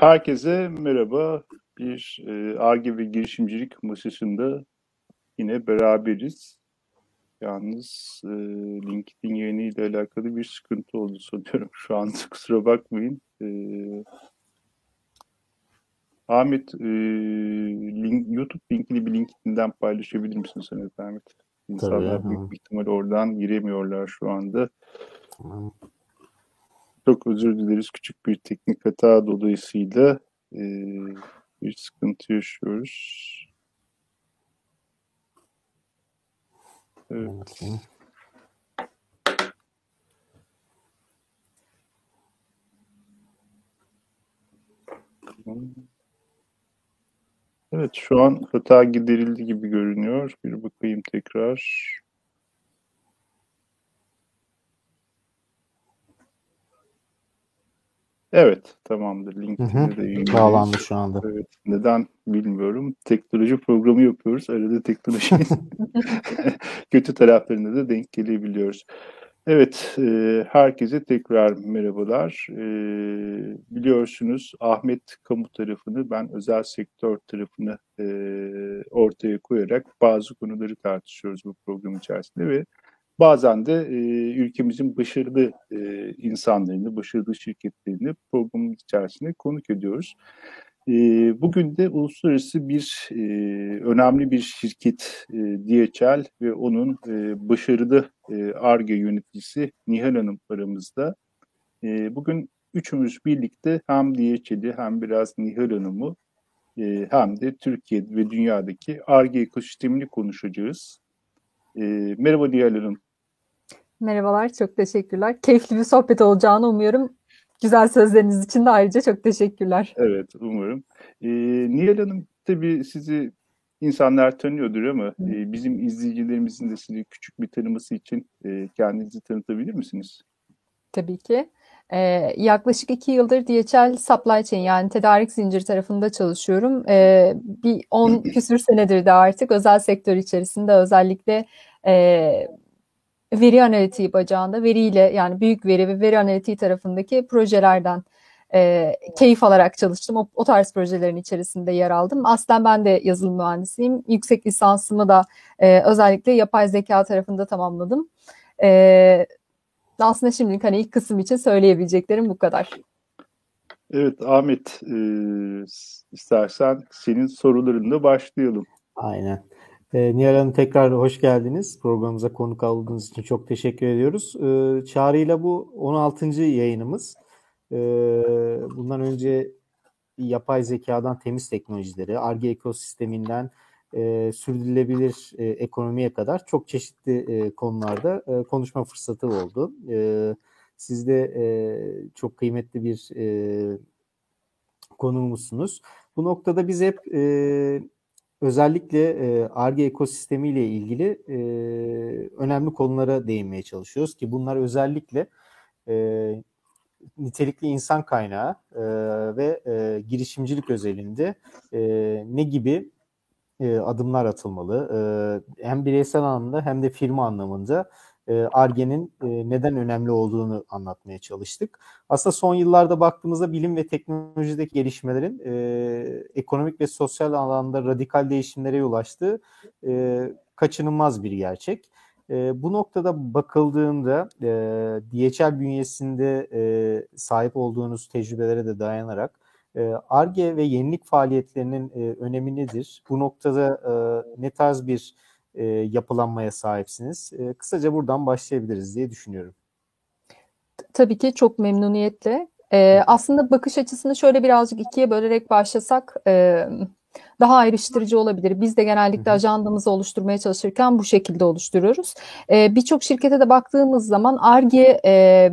Herkese merhaba. Bir e, ARGE ve girişimcilik masasında yine beraberiz. Yalnız e, LinkedIn yayınıyla alakalı bir sıkıntı oldu sanıyorum. Şu anda kusura bakmayın. E, Ahmet, e, link, YouTube linkini bir LinkedIn'den paylaşabilir misin sen Ahmet? İnsanlar Tabii, büyük ihtimal oradan giremiyorlar şu anda. Tamam. Çok özür dileriz. Küçük bir teknik hata dolayısıyla e, bir sıkıntı yaşıyoruz. Evet. Evet şu an hata giderildi gibi görünüyor. Bir bakayım tekrar. Evet, tamamdır. LinkedIn'de de yayınlıyoruz. Bağlandı şu anda. Evet, neden bilmiyorum. Teknoloji programı yapıyoruz. Arada teknoloji kötü taraflarına da denk gelebiliyoruz. Evet, e, herkese tekrar merhabalar. E, biliyorsunuz Ahmet kamu tarafını, ben özel sektör tarafını e, ortaya koyarak bazı konuları tartışıyoruz bu program içerisinde ve bazen de e, ülkemizin başarılı e, insanlarını, başarılı şirketlerini programın içerisinde konuk ediyoruz. E, bugün de uluslararası bir e, önemli bir şirket e, DHL ve onun e, başarılı ARGE yöneticisi Nihal Hanım aramızda. E, bugün üçümüz birlikte hem DHL'i hem biraz Nihal Hanım'ı e, hem de Türkiye ve dünyadaki ARGE ekosistemini konuşacağız. E, merhaba Nihal Hanım. Merhabalar, çok teşekkürler. Keyifli bir sohbet olacağını umuyorum. Güzel sözleriniz için de ayrıca çok teşekkürler. Evet, umarım. Ee, Nihal Hanım, tabii sizi insanlar tanıyordur ama e, bizim izleyicilerimizin de sizi küçük bir tanıması için e, kendinizi tanıtabilir misiniz? Tabii ki. Ee, yaklaşık iki yıldır DHL Supply Chain yani tedarik zinciri tarafında çalışıyorum. Ee, bir on küsür senedir de artık özel sektör içerisinde özellikle e, veri analitiği bacağında veriyle yani büyük veri ve veri analitiği tarafındaki projelerden e, keyif alarak çalıştım. O, o tarz projelerin içerisinde yer aldım. Aslen ben de yazılım mühendisiyim. Yüksek lisansımı da e, özellikle yapay zeka tarafında tamamladım. E, aslında şimdilik hani ilk kısım için söyleyebileceklerim bu kadar. Evet Ahmet, e, istersen senin sorularınla başlayalım. Aynen. E, Nihal Hanım tekrar hoş geldiniz. Programımıza konuk aldığınız için çok teşekkür ediyoruz. E, Çağrı'yla bu 16. yayınımız. E, bundan önce yapay zekadan temiz teknolojileri, ARGE ekosisteminden e, sürdürülebilir e, ekonomiye kadar çok çeşitli e, konularda e, konuşma fırsatı oldu. E, siz de e, çok kıymetli bir e, konuğumuzsunuz. Bu noktada biz hep e, özellikle ARGE ekosistemiyle ilgili e, önemli konulara değinmeye çalışıyoruz ki bunlar özellikle e, nitelikli insan kaynağı e, ve e, girişimcilik özelinde e, ne gibi e, adımlar atılmalı e, hem bireysel anlamda hem de firma anlamında ARGE'nin e, neden önemli olduğunu anlatmaya çalıştık. Aslında son yıllarda baktığımızda bilim ve teknolojideki gelişmelerin e, ekonomik ve sosyal alanda radikal değişimlere yol açtığı e, kaçınılmaz bir gerçek. E, bu noktada bakıldığında e, DHL bünyesinde e, sahip olduğunuz tecrübelere de dayanarak ARGE ve yenilik faaliyetlerinin e, önemi nedir? Bu noktada e, ne tarz bir e, yapılanmaya sahipsiniz. E, kısaca buradan başlayabiliriz diye düşünüyorum. Tabii ki çok memnuniyetle. E, aslında bakış açısını şöyle birazcık ikiye bölerek başlasak e, daha ayrıştırıcı olabilir. Biz de genellikle ajandamızı oluşturmaya çalışırken bu şekilde oluşturuyoruz. E, Birçok şirkete de baktığımız zaman ARGE e,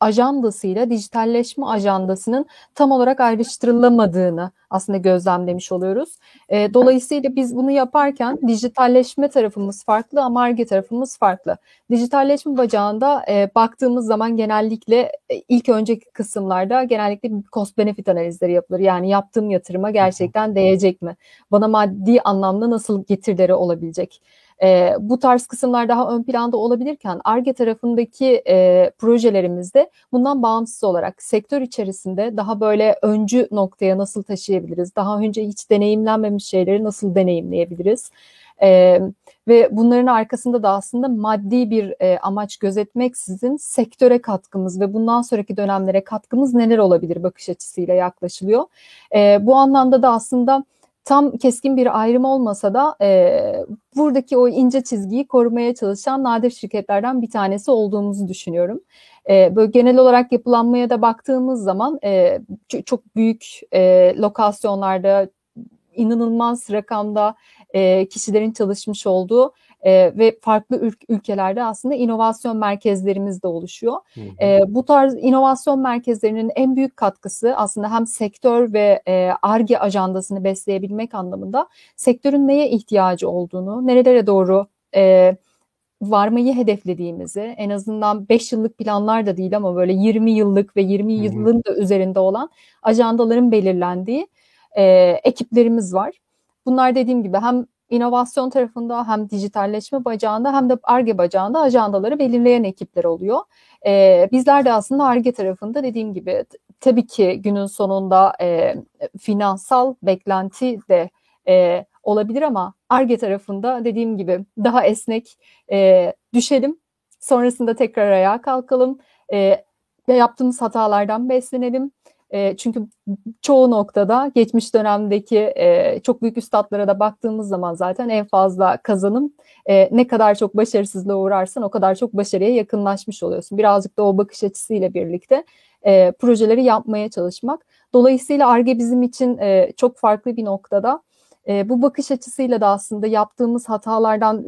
ajandasıyla dijitalleşme ajandasının tam olarak ayrıştırılamadığını aslında gözlemlemiş oluyoruz. E, dolayısıyla biz bunu yaparken dijitalleşme tarafımız farklı, ama ARGE tarafımız farklı. Dijitalleşme bacağında e, baktığımız zaman genellikle e, ilk önceki kısımlarda genellikle cost benefit analizleri yapılır. Yani yaptığım yatırıma gerçekten değecek mi? Bana maddi anlamda nasıl getirileri olabilecek? E, bu tarz kısımlar daha ön planda olabilirken ARGE tarafındaki e, projelerimizde bundan bağımsız olarak sektör içerisinde daha böyle öncü noktaya nasıl taşıyabiliriz? Daha önce hiç deneyimlenmemiş şeyleri nasıl deneyimleyebiliriz? E, ve bunların arkasında da aslında maddi bir e, amaç gözetmeksizin sektöre katkımız ve bundan sonraki dönemlere katkımız neler olabilir bakış açısıyla yaklaşılıyor. E, bu anlamda da aslında tam keskin bir ayrım olmasa da e, buradaki o ince çizgiyi korumaya çalışan nadir şirketlerden bir tanesi olduğumuzu düşünüyorum. E, böyle genel olarak yapılanmaya da baktığımız zaman e, çok büyük e, lokasyonlarda inanılmaz rakamda e, kişilerin çalışmış olduğu e, ve farklı ül- ülkelerde aslında inovasyon merkezlerimiz de oluşuyor. Hı hı. E, bu tarz inovasyon merkezlerinin en büyük katkısı aslında hem sektör ve ARGE e, ajandasını besleyebilmek anlamında sektörün neye ihtiyacı olduğunu, nerelere doğru e, varmayı hedeflediğimizi en azından 5 yıllık planlar da değil ama böyle 20 yıllık ve 20 yılın da üzerinde olan ajandaların belirlendiği e, ekiplerimiz var. Bunlar dediğim gibi hem inovasyon tarafında hem dijitalleşme bacağında hem de ARGE bacağında ajandaları belirleyen ekipler oluyor. E, bizler de aslında ARGE tarafında dediğim gibi tabii ki günün sonunda e, finansal beklenti de e, olabilir ama ARGE tarafında dediğim gibi daha esnek e, düşelim. Sonrasında tekrar ayağa kalkalım. E, yaptığımız hatalardan beslenelim çünkü çoğu noktada geçmiş dönemdeki çok büyük üstadlara da baktığımız zaman zaten en fazla kazanım ne kadar çok başarısızlığa uğrarsan o kadar çok başarıya yakınlaşmış oluyorsun. Birazcık da o bakış açısıyla birlikte projeleri yapmaya çalışmak. Dolayısıyla ARGE bizim için çok farklı bir noktada. Bu bakış açısıyla da aslında yaptığımız hatalardan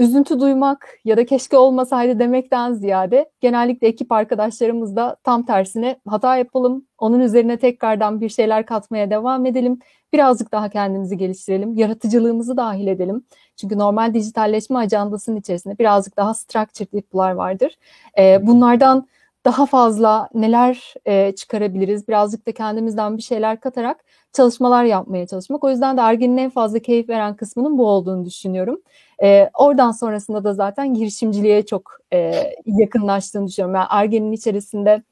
üzüntü duymak ya da keşke olmasaydı demekten ziyade genellikle ekip arkadaşlarımız da tam tersine hata yapalım, onun üzerine tekrardan bir şeyler katmaya devam edelim, birazcık daha kendimizi geliştirelim, yaratıcılığımızı dahil edelim. Çünkü normal dijitalleşme ajandasının içerisinde birazcık daha structured yapılar vardır. Ee, bunlardan daha fazla neler e, çıkarabiliriz, birazcık da kendimizden bir şeyler katarak çalışmalar yapmaya çalışmak. O yüzden de Ergen'in en fazla keyif veren kısmının bu olduğunu düşünüyorum. E, oradan sonrasında da zaten girişimciliğe çok e, yakınlaştığını düşünüyorum. Yani Ergen'in içerisinde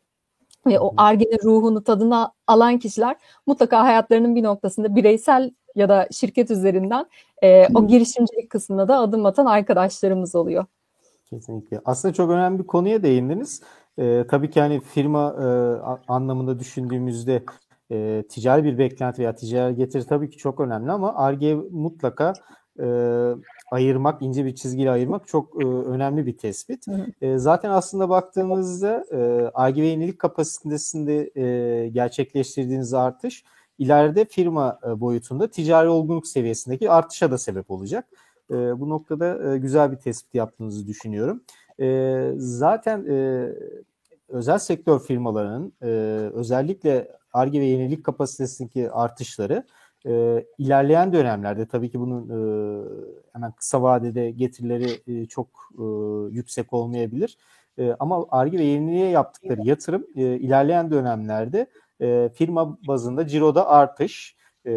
ve o Arge'nin ruhunu tadına alan kişiler mutlaka hayatlarının bir noktasında bireysel ya da şirket üzerinden e, o girişimcilik kısmına da adım atan arkadaşlarımız oluyor. Kesinlikle. Aslında çok önemli bir konuya değindiniz. Ee, tabii ki hani firma e, anlamında düşündüğümüzde e, ticari bir beklenti veya ticari getiri tabii ki çok önemli ama ARGE mutlaka e, ayırmak, ince bir çizgiyle ayırmak çok e, önemli bir tespit. E, zaten aslında baktığımızda e, ARGE ve yenilik kapasitesinde e, gerçekleştirdiğiniz artış ileride firma e, boyutunda ticari olgunluk seviyesindeki artışa da sebep olacak. E, bu noktada e, güzel bir tespit yaptığınızı düşünüyorum. E, zaten e, özel sektör firmalarının e, özellikle ARGE ve yenilik kapasitesindeki artışları e, ilerleyen dönemlerde tabii ki bunun e, hemen kısa vadede getirileri e, çok e, yüksek olmayabilir. E, ama ARGE ve yeniliğe yaptıkları yatırım e, ilerleyen dönemlerde e, firma bazında ciroda artış, e,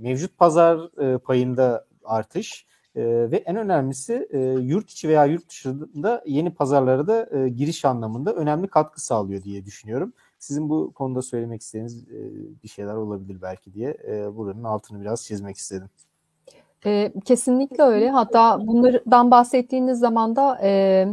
mevcut pazar e, payında artış e, ve en önemlisi e, yurt içi veya yurt dışında yeni pazarlara da e, giriş anlamında önemli katkı sağlıyor diye düşünüyorum. Sizin bu konuda söylemek istediğiniz e, bir şeyler olabilir belki diye e, buranın altını biraz çizmek istedim. E, kesinlikle öyle. Hatta bunlardan bahsettiğiniz zaman da e,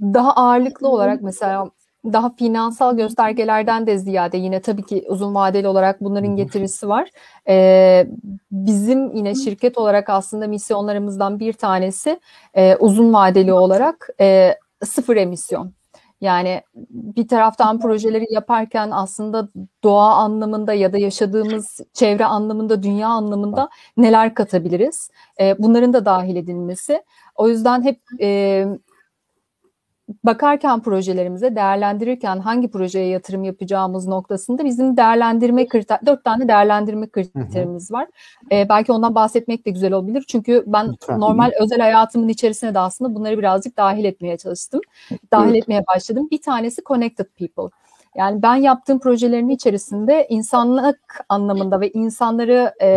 daha ağırlıklı olarak mesela daha finansal göstergelerden de ziyade yine tabii ki uzun vadeli olarak bunların getirisi var. Ee, bizim yine şirket olarak aslında misyonlarımızdan bir tanesi e, uzun vadeli olarak e, sıfır emisyon. Yani bir taraftan projeleri yaparken aslında doğa anlamında ya da yaşadığımız çevre anlamında, dünya anlamında neler katabiliriz? E, bunların da dahil edilmesi. O yüzden hep e, bakarken projelerimize, değerlendirirken hangi projeye yatırım yapacağımız noktasında bizim değerlendirme kriter, dört tane değerlendirme kriterimiz var. Ee, belki ondan bahsetmek de güzel olabilir. Çünkü ben Lütfen. normal özel hayatımın içerisine de aslında bunları birazcık dahil etmeye çalıştım. Dahil evet. etmeye başladım. Bir tanesi connected people. Yani ben yaptığım projelerin içerisinde insanlık anlamında ve insanları e,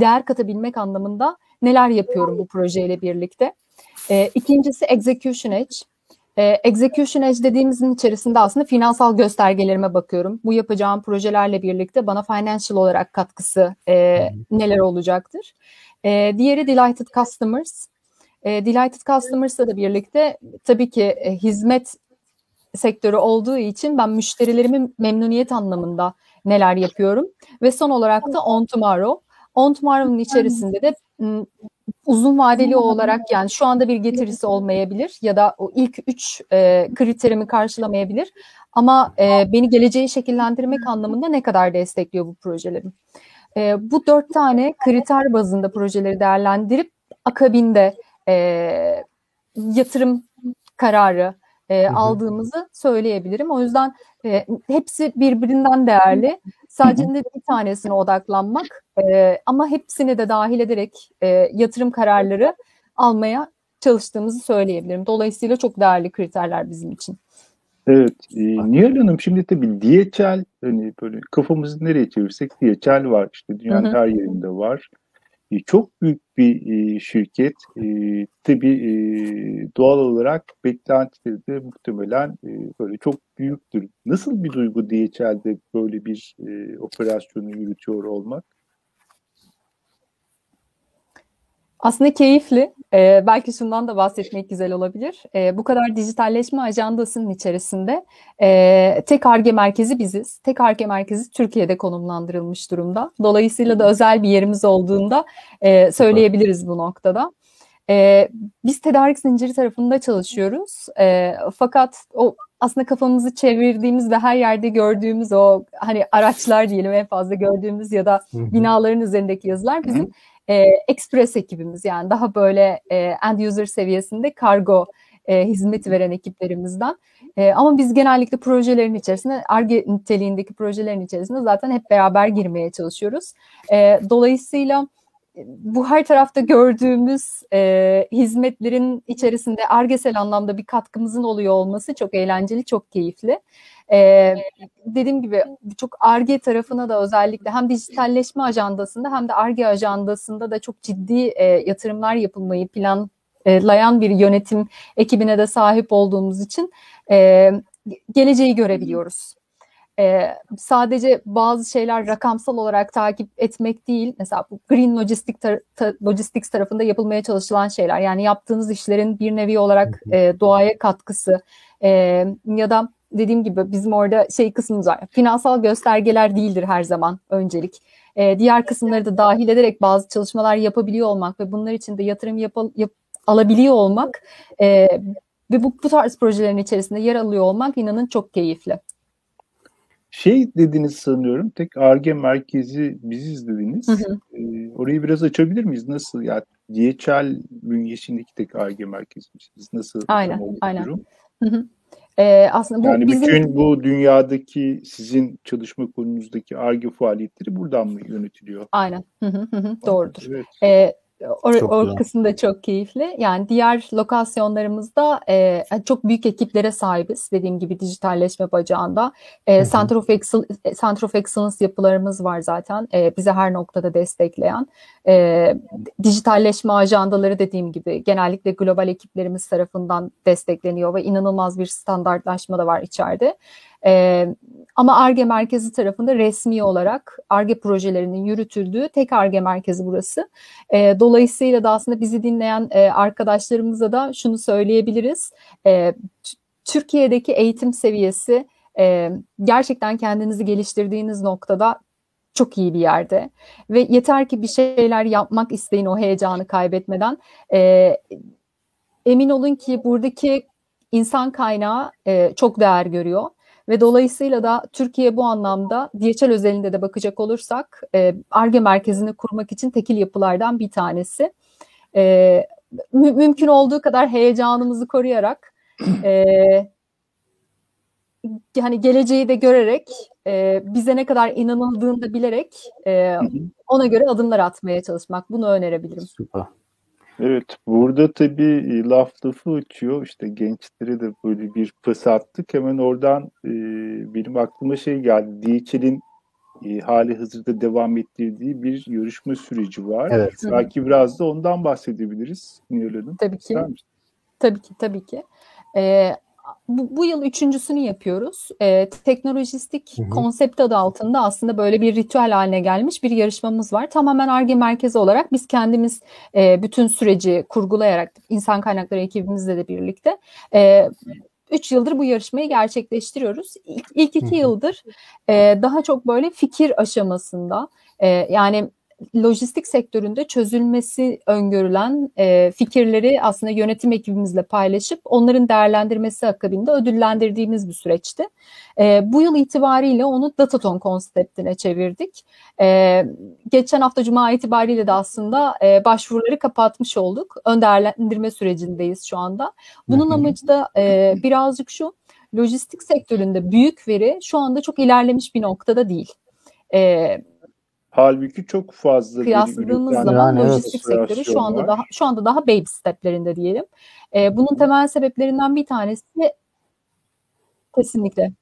değer katabilmek anlamında neler yapıyorum bu projeyle birlikte. E, ikincisi Execution Edge. E, execution Edge dediğimizin içerisinde aslında finansal göstergelerime bakıyorum. Bu yapacağım projelerle birlikte bana financial olarak katkısı e, neler olacaktır. E, diğeri Delighted Customers. E, Delighted Customers'la da birlikte tabii ki e, hizmet sektörü olduğu için ben müşterilerimin memnuniyet anlamında neler yapıyorum. Ve son olarak da On Tomorrow. On Tomorrow'un içerisinde de uzun vadeli olarak yani şu anda bir getirisi olmayabilir ya da o ilk üç e, kriterimi karşılamayabilir. Ama e, beni geleceği şekillendirmek anlamında ne kadar destekliyor bu projelerim? E, bu dört tane kriter bazında projeleri değerlendirip akabinde e, yatırım kararı e, aldığımızı söyleyebilirim. O yüzden e, hepsi birbirinden değerli. Sadece de bir tanesine odaklanmak e, ama hepsini de dahil ederek e, yatırım kararları almaya çalıştığımızı söyleyebilirim. Dolayısıyla çok değerli kriterler bizim için. Evet. E, Nihal Hanım şimdi tabii DHL hani böyle kafamızı nereye çevirsek DHL var. İşte dünyanın hı hı. her yerinde var. E, çok büyük bir e, şirket. E, tabii e, doğal olarak beklentileri de muhtemelen böyle çok büyüktür. Nasıl bir duygu DHL'de böyle bir operasyonu yürütüyor olmak? Aslında keyifli. Ee, belki şundan da bahsetmek güzel olabilir. Ee, bu kadar dijitalleşme ajandasının içerisinde e, tek ARGE merkezi biziz. Tek ARGE merkezi Türkiye'de konumlandırılmış durumda. Dolayısıyla da özel bir yerimiz olduğunda e, söyleyebiliriz bu noktada. E, biz tedarik zinciri tarafında çalışıyoruz. E, fakat o aslında kafamızı çevirdiğimiz ve her yerde gördüğümüz o hani araçlar diyelim en fazla gördüğümüz ya da binaların üzerindeki yazılar bizim e, express ekibimiz yani daha böyle e, end user seviyesinde kargo e, hizmeti veren ekiplerimizden. E, ama biz genellikle projelerin içerisinde, ARGE niteliğindeki projelerin içerisinde zaten hep beraber girmeye çalışıyoruz. E, dolayısıyla bu her tarafta gördüğümüz e, hizmetlerin içerisinde argesel anlamda bir katkımızın oluyor olması çok eğlenceli, çok keyifli. E, dediğim gibi çok arge tarafına da özellikle hem dijitalleşme ajandasında hem de arge ajandasında da çok ciddi e, yatırımlar yapılmayı planlayan bir yönetim ekibine de sahip olduğumuz için e, geleceği görebiliyoruz e, sadece bazı şeyler rakamsal olarak takip etmek değil. Mesela bu green logistic tar- ta- logistics tarafında yapılmaya çalışılan şeyler. Yani yaptığınız işlerin bir nevi olarak e, doğaya katkısı e, ya da dediğim gibi bizim orada şey kısmımız var. Finansal göstergeler değildir her zaman öncelik. E, diğer kısımları da dahil ederek bazı çalışmalar yapabiliyor olmak ve bunlar için de yatırım yap, yap alabiliyor olmak e, ve bu, bu tarz projelerin içerisinde yer alıyor olmak inanın çok keyifli. Şey dediniz sanıyorum, tek ARGE merkezi biziz dediniz. Hı hı. Ee, orayı biraz açabilir miyiz? Nasıl? Ya DHL bünyesindeki tek ARGE merkezimiz. Nasıl? Aynen, aynen. Hı hı. Ee, aslında bu yani bizim... bütün bu dünyadaki sizin çalışma konunuzdaki ARGE faaliyetleri buradan mı yönetiliyor? Aynen. Hı hı hı. Doğrudur. Evet. Ee, o, çok o kısım da çok keyifli. Yani diğer lokasyonlarımızda e, çok büyük ekiplere sahibiz. Dediğim gibi dijitalleşme bacağında. E, Center, of Excellence, Center of Excellence yapılarımız var zaten. E, bize her noktada destekleyen. E, dijitalleşme ajandaları dediğim gibi genellikle global ekiplerimiz tarafından destekleniyor ve inanılmaz bir standartlaşma da var içeride. E, ama ARGE merkezi tarafında resmi olarak ARGE projelerinin yürütüldüğü tek ARGE merkezi burası. E, dolayısıyla da aslında bizi dinleyen e, arkadaşlarımıza da şunu söyleyebiliriz. E, Türkiye'deki eğitim seviyesi e, gerçekten kendinizi geliştirdiğiniz noktada çok iyi bir yerde ve yeter ki bir şeyler yapmak isteyin o heyecanı kaybetmeden. E, emin olun ki buradaki insan kaynağı e, çok değer görüyor. Ve dolayısıyla da Türkiye bu anlamda DHL özelinde de bakacak olursak ARGE e, merkezini kurmak için tekil yapılardan bir tanesi. E, mü- mümkün olduğu kadar heyecanımızı koruyarak e, hani geleceği de görerek e, bize ne kadar inanıldığını da bilerek e, ona göre adımlar atmaya çalışmak. Bunu önerebilirim. Süper. Evet, burada tabii e, laf lafı uçuyor. İşte gençlere de böyle bir pas attık. Hemen oradan e, benim aklıma şey geldi. DHL'in e, hali hazırda devam ettirdiği bir yarışma süreci var. Evet. Belki biraz da ondan bahsedebiliriz Nihal Hanım. Tabii ki. Tabii ki, tabii ki. Ee, bu, bu yıl üçüncüsünü yapıyoruz. Ee, teknolojistik Hı hı. konsept adı altında aslında böyle bir ritüel haline gelmiş bir yarışmamız var. Tamamen ARGE merkezi olarak biz kendimiz e, bütün süreci kurgulayarak insan kaynakları ekibimizle de birlikte e, 3 yıldır bu yarışmayı gerçekleştiriyoruz. İlk, ilk iki yıldır e, daha çok böyle fikir aşamasında e, yani lojistik sektöründe çözülmesi öngörülen e, fikirleri aslında yönetim ekibimizle paylaşıp onların değerlendirmesi akabinde ödüllendirdiğimiz bir süreçti. E, bu yıl itibariyle onu Dataton konseptine çevirdik. E, geçen hafta Cuma itibariyle de aslında e, başvuruları kapatmış olduk. Ön değerlendirme sürecindeyiz şu anda. Bunun amacı da e, birazcık şu, lojistik sektöründe büyük veri şu anda çok ilerlemiş bir noktada değil. E, Halbuki çok fazla kıyasladığımız üreten zaman Yani lojistik sektörü şu anda var. daha şu anda daha baby steplerinde diyelim. Ee, bunun temel sebeplerinden bir tanesi kesinlikle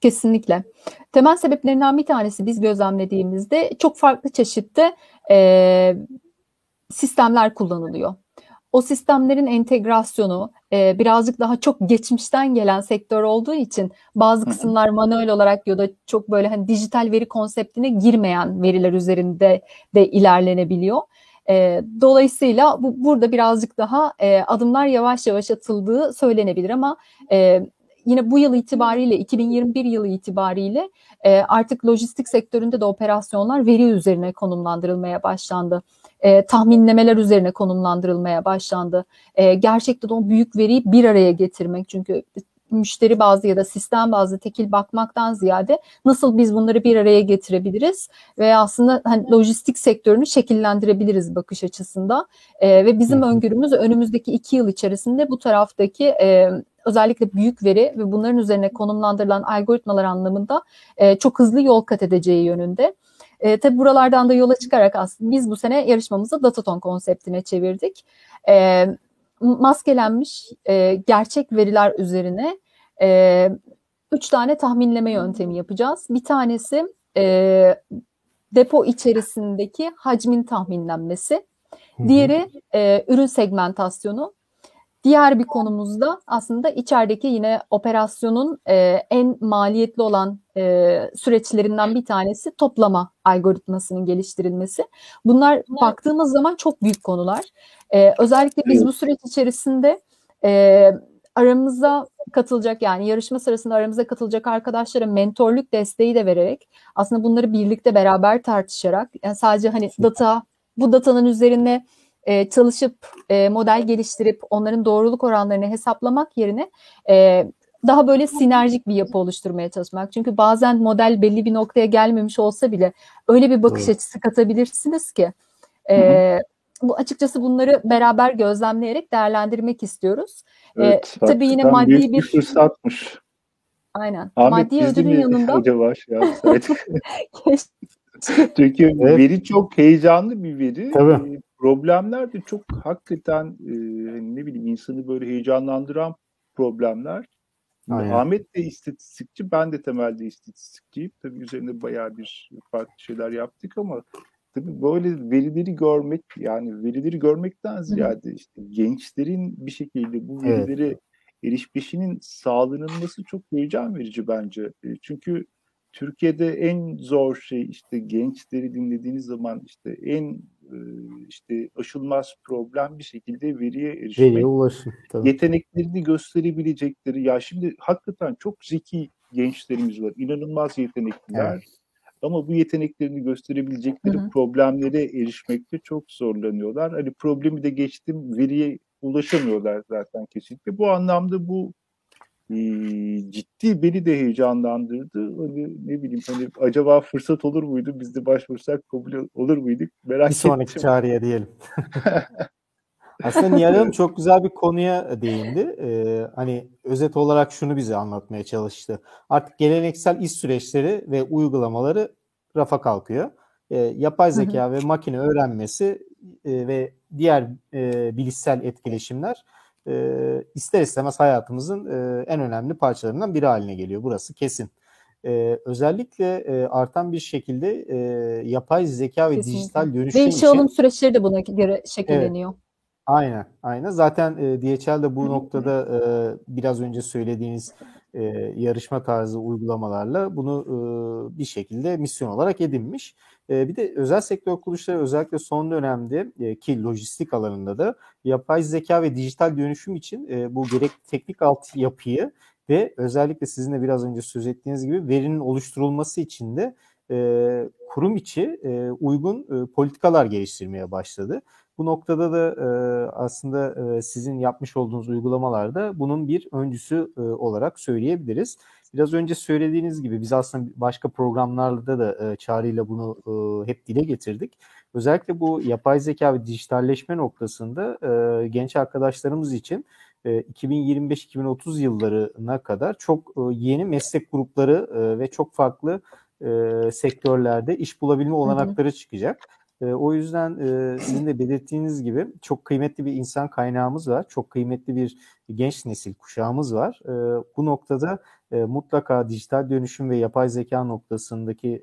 kesinlikle temel sebeplerinden bir tanesi biz gözlemlediğimizde çok farklı çeşitte e, sistemler kullanılıyor. O sistemlerin entegrasyonu e, birazcık daha çok geçmişten gelen sektör olduğu için bazı kısımlar manuel olarak ya da çok böyle hani dijital veri konseptine girmeyen veriler üzerinde de ilerlenebiliyor. E, dolayısıyla bu burada birazcık daha e, adımlar yavaş yavaş atıldığı söylenebilir ama e, yine bu yıl itibariyle 2021 yılı itibariyle e, artık lojistik sektöründe de operasyonlar veri üzerine konumlandırılmaya başlandı e, tahminlemeler üzerine konumlandırılmaya başlandı. E, gerçekten o büyük veriyi bir araya getirmek çünkü müşteri bazlı ya da sistem bazlı tekil bakmaktan ziyade nasıl biz bunları bir araya getirebiliriz ve aslında hani lojistik sektörünü şekillendirebiliriz bakış açısında E, ve bizim öngörümüz önümüzdeki iki yıl içerisinde bu taraftaki e, özellikle büyük veri ve bunların üzerine konumlandırılan algoritmalar anlamında e, çok hızlı yol kat edeceği yönünde. E, tabi buralardan da yola çıkarak aslında biz bu sene yarışmamızı Dataton konseptine çevirdik. E, maskelenmiş e, gerçek veriler üzerine e, üç tane tahminleme yöntemi yapacağız. Bir tanesi e, depo içerisindeki hacmin tahminlenmesi. Diğeri e, ürün segmentasyonu. Diğer bir konumuzda aslında içerideki yine operasyonun e, en maliyetli olan e, süreçlerinden bir tanesi toplama algoritmasının geliştirilmesi. Bunlar baktığımız zaman çok büyük konular. E, özellikle biz bu süreç içerisinde e, aramıza katılacak yani yarışma sırasında aramıza katılacak arkadaşlara mentorluk desteği de vererek aslında bunları birlikte beraber tartışarak yani sadece hani data bu datanın üzerine e, çalışıp e, model geliştirip onların doğruluk oranlarını hesaplamak yerine e, daha böyle sinerjik bir yapı oluşturmaya çalışmak. Çünkü bazen model belli bir noktaya gelmemiş olsa bile öyle bir bakış Doğru. açısı katabilirsiniz ki e, bu açıkçası bunları beraber gözlemleyerek değerlendirmek istiyoruz. E, Evet, tabii yine maddi büyük bir bir fırsatmış. aynen Ahmet maddi ödülün yanında acaba şey Çünkü Evet. veri çok heyecanlı bir veri. Tabii. Problemler de çok hakikaten e, ne bileyim insanı böyle heyecanlandıran problemler. Aynen. Ahmet de istatistikçi, ben de temelde istatistikçiyim. Tabii üzerinde bayağı bir farklı şeyler yaptık ama tabii böyle verileri görmek yani verileri görmekten ziyade işte gençlerin bir şekilde bu Evet. verilere erişmesinin sağlanılması çok heyecan verici bence. E, Çünkü Türkiye'de en zor şey işte gençleri dinlediğiniz zaman işte en işte aşılmaz problem bir şekilde veriye erişmek Veriye ulaşım. Tabii. yeteneklerini gösterebilecekleri ya şimdi hakikaten çok zeki gençlerimiz var. inanılmaz yetenekliler. Evet. Ama bu yeteneklerini gösterebilecekleri Hı hı. problemlere erişmekte çok zorlanıyorlar. Hani problemi de geçtim veriye ulaşamıyorlar zaten kesinlikle. Bu anlamda bu e, ciddi beni de heyecanlandırdı. Hani ne bileyim hani acaba fırsat olur muydu? Biz de başvursak kabul olur muyduk? Merak Bir sonraki ettim. çağrıya diyelim. Aslında Nihal Hanım çok güzel bir konuya değindi. Ee, hani özet olarak şunu bize anlatmaya çalıştı. Artık geleneksel iş süreçleri ve uygulamaları rafa kalkıyor. Ee, yapay zeka ve makine öğrenmesi e, ve diğer e, bilişsel etkileşimler e, ister istemez hayatımızın e, en önemli parçalarından biri haline geliyor. Burası kesin. e, özellikle e, artan bir şekilde e, yapay zeka ve Kesinlikle. dijital dönüşüm Ve işe alım süreçleri de buna göre şekilleniyor. Aynen, aynen. Zaten e, DHL de bu noktada e, biraz önce söylediğiniz e, yarışma tarzı uygulamalarla bunu e, bir şekilde misyon olarak edinmiş. E, bir de özel sektör kuruluşları özellikle son dönemde e, ki lojistik alanında da yapay zeka ve dijital dönüşüm için e, bu gerek teknik altyapıyı ve özellikle sizin de biraz önce söz ettiğiniz gibi verinin oluşturulması için de e, kurum içi uygun politikalar geliştirmeye başladı. Bu noktada da aslında sizin yapmış olduğunuz uygulamalarda bunun bir öncüsü olarak söyleyebiliriz. Biraz önce söylediğiniz gibi biz aslında başka programlarda da e, çağrıyla bunu e, hep dile getirdik. Özellikle bu yapay zeka ve dijitalleşme noktasında e, genç arkadaşlarımız için 2025-2030 yıllarına kadar çok yeni meslek grupları ve çok farklı sektörlerde iş bulabilme olanakları hı hı. çıkacak. O yüzden sizin de belirttiğiniz gibi çok kıymetli bir insan kaynağımız var. Çok kıymetli bir genç nesil kuşağımız var. Bu noktada mutlaka dijital dönüşüm ve yapay zeka noktasındaki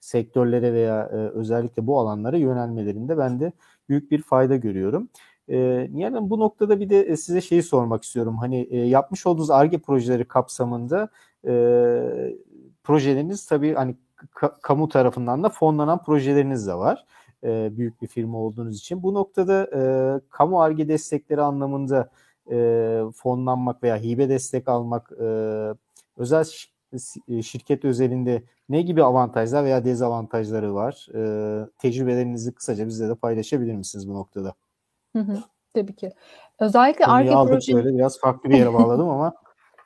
sektörlere veya özellikle bu alanlara yönelmelerinde ben de büyük bir fayda görüyorum. E, Nihal Hanım bu noktada bir de size şeyi sormak istiyorum. Hani e, yapmış olduğunuz ARGE projeleri kapsamında e, projeleriniz tabii hani ka- kamu tarafından da fonlanan projeleriniz de var. E, büyük bir firma olduğunuz için. Bu noktada e, kamu ARGE destekleri anlamında e, fonlanmak veya hibe destek almak e, özel şirket özelinde ne gibi avantajlar veya dezavantajları var? E, tecrübelerinizi kısaca bizle de paylaşabilir misiniz bu noktada? Hı hı. Tabii ki. Özellikle ARGE proje böyle biraz farklı bir yere bağladım ama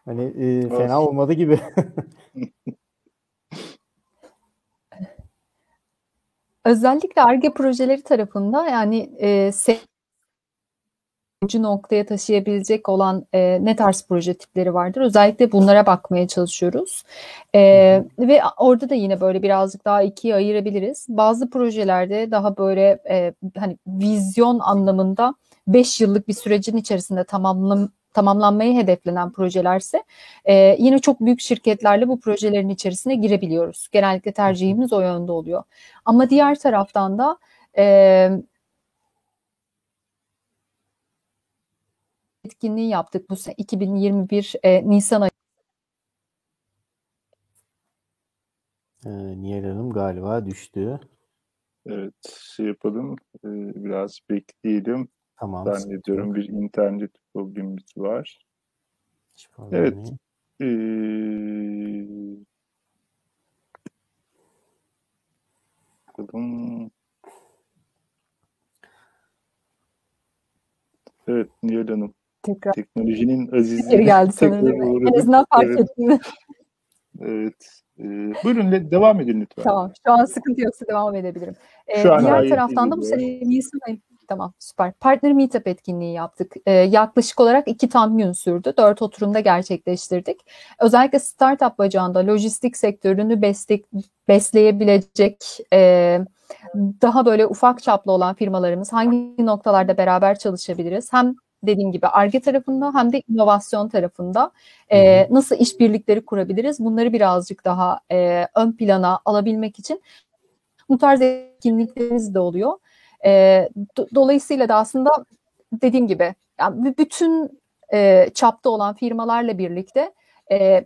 hani e, fena olmadı gibi. Özellikle ARGE projeleri tarafında yani e, ucu noktaya taşıyabilecek olan e, ne tarz proje tipleri vardır? Özellikle bunlara bakmaya çalışıyoruz. E, ve orada da yine böyle birazcık daha ikiye ayırabiliriz. Bazı projelerde daha böyle e, hani vizyon anlamında 5 yıllık bir sürecin içerisinde tamamlam tamamlanmayı hedeflenen projelerse e, yine çok büyük şirketlerle bu projelerin içerisine girebiliyoruz. Genellikle tercihimiz o yönde oluyor. Ama diğer taraftan da e, etkinliği yaptık bu sene 2021 e, Nisan ayı. Ee, Nihal Hanım galiba düştü. Evet, şey yapalım, e, biraz bekleyelim. Tamam. Zannediyorum bir internet problemimiz var. Hiç problem Evet. değil. Ee, bakalım. Evet, Nihal Hanım. Tekrar Teknolojinin geri azizliğine geldi sanırım. değil mi? En azından fark Evet, ettim. evet. Ee, buyurun devam edin lütfen. Tamam. Şu an sıkıntı yoksa devam edebilirim. Ee, Şu an diğer taraftan da bu sene Nisan ayı Tamam süper. Partner Meetup etkinliği yaptık. Ee, yaklaşık olarak iki tam gün sürdü. Dört oturumda gerçekleştirdik. Özellikle startup bacağında lojistik sektörünü beslek, besleyebilecek e, daha böyle ufak çaplı olan firmalarımız hangi noktalarda beraber çalışabiliriz? Hem dediğim gibi ARGE tarafında hem de inovasyon tarafında e, nasıl işbirlikleri kurabiliriz? Bunları birazcık daha e, ön plana alabilmek için bu tarz etkinliklerimiz de oluyor. E, do- dolayısıyla da aslında dediğim gibi yani bütün e, çapta olan firmalarla birlikte e,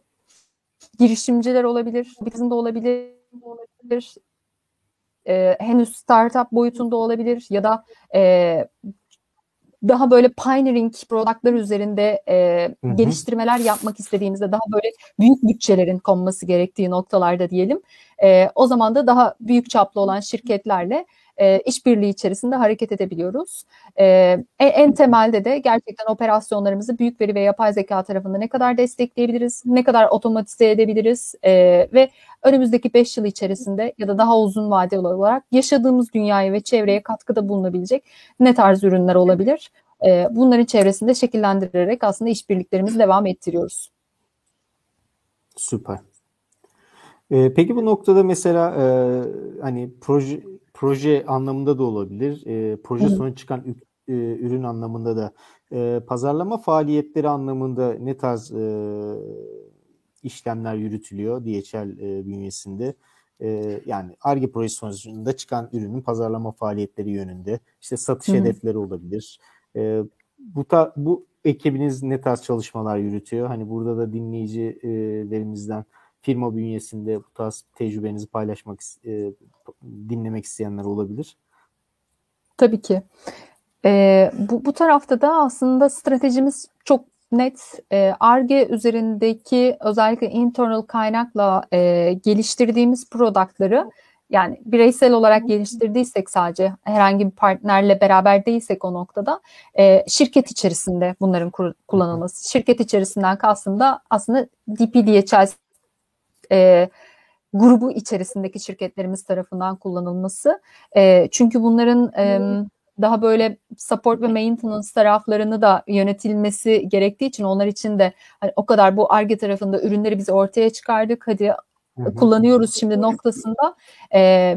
girişimciler olabilir, bizim de olabilir, olabilir e, henüz startup boyutunda olabilir ya da e, daha böyle pioneering productlar üzerinde e, Hı hı. geliştirmeler yapmak istediğimizde daha böyle büyük bütçelerin konması gerektiği noktalarda diyelim. E, o zaman da daha büyük çaplı olan şirketlerle e, işbirliği içerisinde hareket edebiliyoruz. E, en, en temelde de gerçekten operasyonlarımızı büyük veri ve yapay zeka tarafında ne kadar destekleyebiliriz, ne kadar otomatize edebiliriz e, ve önümüzdeki 5 yıl içerisinde ya da daha uzun vadeli olarak yaşadığımız dünyaya ve çevreye katkıda bulunabilecek ne tarz ürünler olabilir? E, bunların çevresinde şekillendirerek aslında işbirliklerimizi devam ettiriyoruz. Süper. Ee, peki bu noktada mesela e, hani proje proje anlamında da olabilir. E, proje hı. sonu çıkan e, ürün anlamında da e, pazarlama faaliyetleri anlamında ne tarz e, işlemler yürütülüyor DHL e, bünyesinde. E, yani ARGE projesi sonucunda çıkan ürünün pazarlama faaliyetleri yönünde işte satış Hı-hı. hedefleri olabilir. E, bu ta, bu ekibiniz ne tarz çalışmalar yürütüyor? Hani burada da dinleyicilerimizden firma bünyesinde bu tarz tecrübenizi paylaşmak, e, dinlemek isteyenler olabilir. Tabii ki. E, bu, bu tarafta da aslında stratejimiz çok net. ARGE e, üzerindeki özellikle internal kaynakla e, geliştirdiğimiz productları yani bireysel olarak geliştirdiysek sadece herhangi bir partnerle beraber değilsek o noktada e, şirket içerisinde bunların kullanılması. Şirket içerisinden kastım da aslında DPDHL e, grubu içerisindeki şirketlerimiz tarafından kullanılması. E, çünkü bunların e, daha böyle support ve maintenance taraflarını da yönetilmesi gerektiği için onlar için de hani o kadar bu ARGE tarafında ürünleri biz ortaya çıkardık. Hadi kullanıyoruz şimdi noktasında e,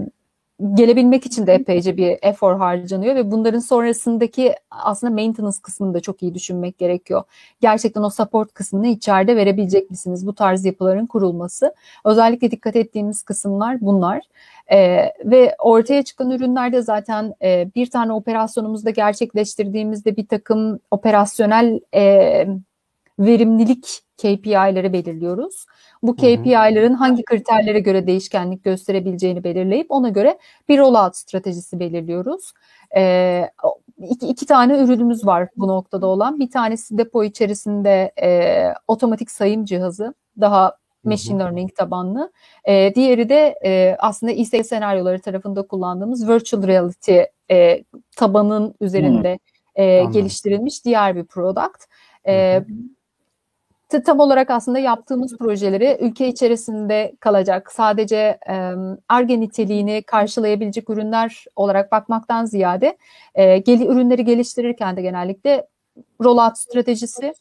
gelebilmek için de epeyce bir efor harcanıyor ve bunların sonrasındaki aslında maintenance kısmını da çok iyi düşünmek gerekiyor. Gerçekten o support kısmını içeride verebilecek misiniz? Bu tarz yapıların kurulması. Özellikle dikkat ettiğimiz kısımlar bunlar. Ee, ve ortaya çıkan ürünlerde zaten e, bir tane operasyonumuzda gerçekleştirdiğimizde bir takım operasyonel e, verimlilik KPI'leri belirliyoruz. Bu KPI'lerin hangi kriterlere göre değişkenlik gösterebileceğini belirleyip ona göre bir rollout stratejisi belirliyoruz. Ee, iki, iki tane ürünümüz var bu noktada olan. Bir tanesi depo içerisinde e, otomatik sayım cihazı. Daha machine learning tabanlı. E, diğeri de e, aslında İSE senaryoları tarafında kullandığımız virtual reality e, tabanın üzerinde e, geliştirilmiş diğer bir product. E, tam olarak aslında yaptığımız projeleri ülke içerisinde kalacak, sadece ARGE e, niteliğini karşılayabilecek ürünler olarak bakmaktan ziyade e, gel, ürünleri geliştirirken de genellikle rollout stratejisi,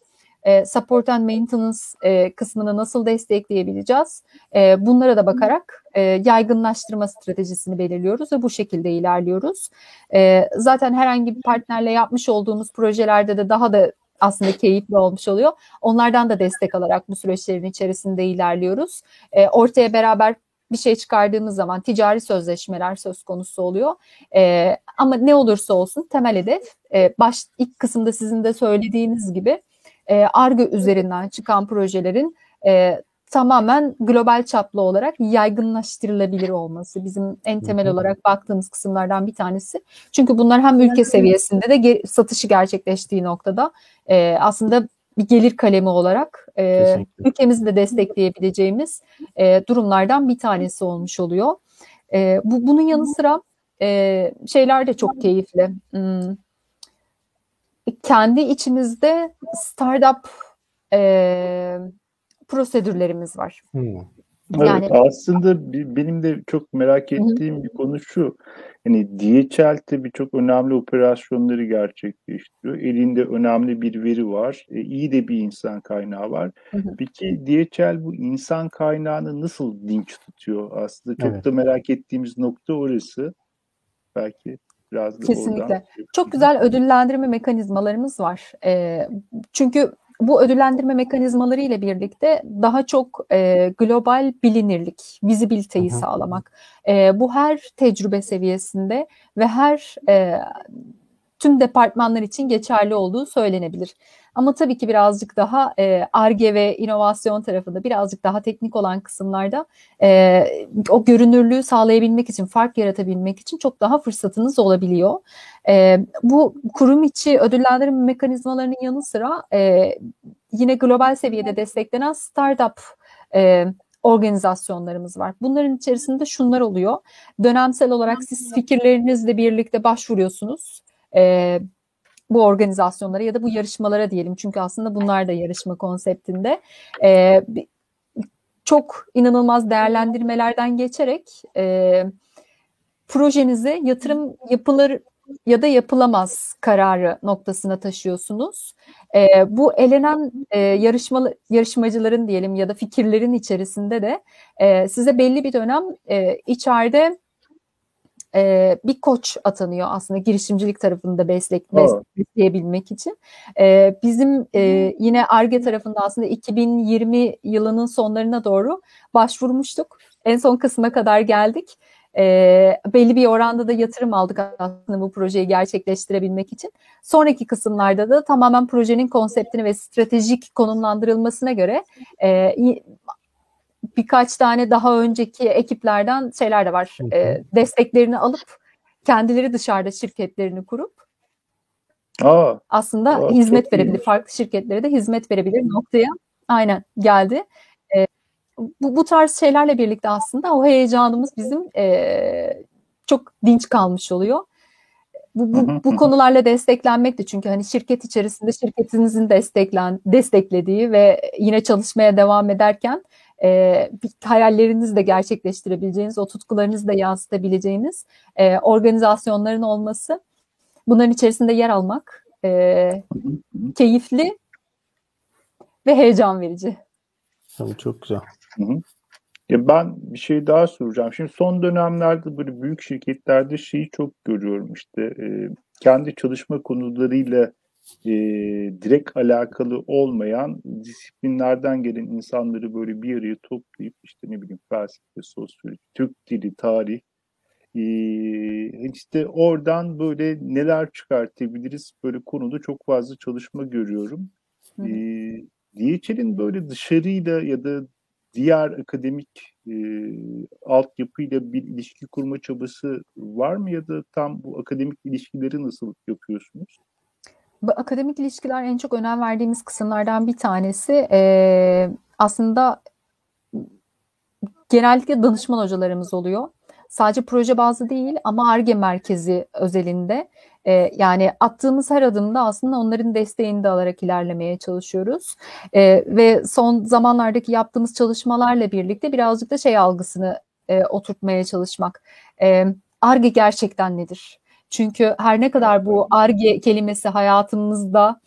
e, support and maintenance e, kısmını nasıl destekleyebileceğiz? E, bunlara da bakarak e, yaygınlaştırma stratejisini belirliyoruz ve bu şekilde ilerliyoruz. E, zaten herhangi bir partnerle yapmış olduğumuz projelerde de daha da aslında keyifli olmuş oluyor. Onlardan da destek alarak bu süreçlerin içerisinde ilerliyoruz. E, ortaya beraber bir şey çıkardığımız zaman ticari sözleşmeler söz konusu oluyor. E, ama ne olursa olsun temel hedef e, baş ilk kısımda sizin de söylediğiniz gibi e, ARGE üzerinden çıkan projelerin e, tamamen global çaplı olarak yaygınlaştırılabilir olması bizim en temel olarak baktığımız kısımlardan bir tanesi. Çünkü bunlar hem ülke seviyesinde de satışı gerçekleştiği noktada e, aslında bir gelir kalemi olarak e, ülkemizi de destekleyebileceğimiz e, durumlardan bir tanesi olmuş oluyor. E, bu bunun yanı sıra e, şeyler de çok keyifli. Hmm. Kendi içimizde startup e, prosedürlerimiz var. Hmm. Yani evet, aslında benim de çok merak ettiğim hı. bir konu şu. Hani DHL birçok önemli operasyonları gerçekleştiriyor. Elinde önemli bir veri var. E, iyi de bir insan kaynağı var. Hı hı. Peki DHL bu insan kaynağını nasıl dinç tutuyor aslında? Çok evet. da merak ettiğimiz nokta orası. Belki biraz da Kesinlikle. Oradan... Çok güzel ödüllendirme mekanizmalarımız var. E, çünkü bu ödüllendirme mekanizmaları ile birlikte daha çok e, global bilinirlik, vizibiliteyi sağlamak. E, bu her tecrübe seviyesinde ve her e, tüm departmanlar için geçerli olduğu söylenebilir. Ama tabii ki birazcık daha ARGE e, ve inovasyon tarafında birazcık daha teknik olan kısımlarda e, o görünürlüğü sağlayabilmek için, fark yaratabilmek için çok daha fırsatınız olabiliyor. E, bu kurum içi ödüllendirme mekanizmalarının yanı sıra e, yine global seviyede desteklenen startup e, organizasyonlarımız var. Bunların içerisinde şunlar oluyor. Dönemsel olarak siz fikirlerinizle birlikte başvuruyorsunuz. E, bu organizasyonlara ya da bu yarışmalara diyelim. Çünkü aslında bunlar da yarışma konseptinde. E, çok inanılmaz değerlendirmelerden geçerek e, projenize yatırım yapılır ya da yapılamaz kararı noktasına taşıyorsunuz. E, bu elenen e, yarışma, yarışmacıların diyelim ya da fikirlerin içerisinde de e, size belli bir dönem e, içeride e, bir koç atanıyor aslında girişimcilik tarafında beslek, besleyebilmek için. E, bizim e, yine ARGE tarafında aslında 2020 yılının sonlarına doğru başvurmuştuk. En son kısma kadar geldik. E, belli bir oranda da yatırım aldık aslında bu projeyi gerçekleştirebilmek için. Sonraki kısımlarda da tamamen projenin konseptini ve stratejik konumlandırılmasına göre e, birkaç tane daha önceki ekiplerden şeyler de var. E, desteklerini alıp kendileri dışarıda şirketlerini kurup Aa, aslında aa, hizmet verebilir. Farklı şirketlere de hizmet verebilir noktaya aynen geldi. E, bu, bu tarz şeylerle birlikte aslında o heyecanımız bizim e, çok dinç kalmış oluyor. Bu, bu, bu konularla desteklenmek de çünkü hani şirket içerisinde şirketinizin desteklen desteklediği ve yine çalışmaya devam ederken e, hayallerinizi de gerçekleştirebileceğiniz, o tutkularınızı da yansıtabileceğiniz e, organizasyonların olması, bunların içerisinde yer almak e, keyifli ve heyecan verici. Tabii çok güzel. Hı hı. Ya ben bir şey daha soracağım. Şimdi son dönemlerde böyle büyük şirketlerde şeyi çok görüyorum işte e, kendi çalışma konularıyla e, direkt alakalı olmayan disiplinlerden gelen insanları böyle bir araya toplayıp işte ne bileyim felsefe, sosyoloji, Türk dili, tarih e, işte oradan böyle neler çıkartabiliriz böyle konuda çok fazla çalışma görüyorum. Hı. E, DHL'in böyle dışarıyla ya da diğer akademik e, altyapıyla bir ilişki kurma çabası var mı ya da tam bu akademik ilişkileri nasıl yapıyorsunuz? Akademik ilişkiler en çok önem verdiğimiz kısımlardan bir tanesi. Ee, aslında genellikle danışman hocalarımız oluyor. Sadece proje bazlı değil ama ARGE merkezi özelinde. E, yani attığımız her adımda aslında onların desteğini de alarak ilerlemeye çalışıyoruz. E, ve son zamanlardaki yaptığımız çalışmalarla birlikte birazcık da şey algısını e, oturtmaya çalışmak. ARGE gerçekten nedir? Çünkü her ne kadar bu ARGE kelimesi hayatımızda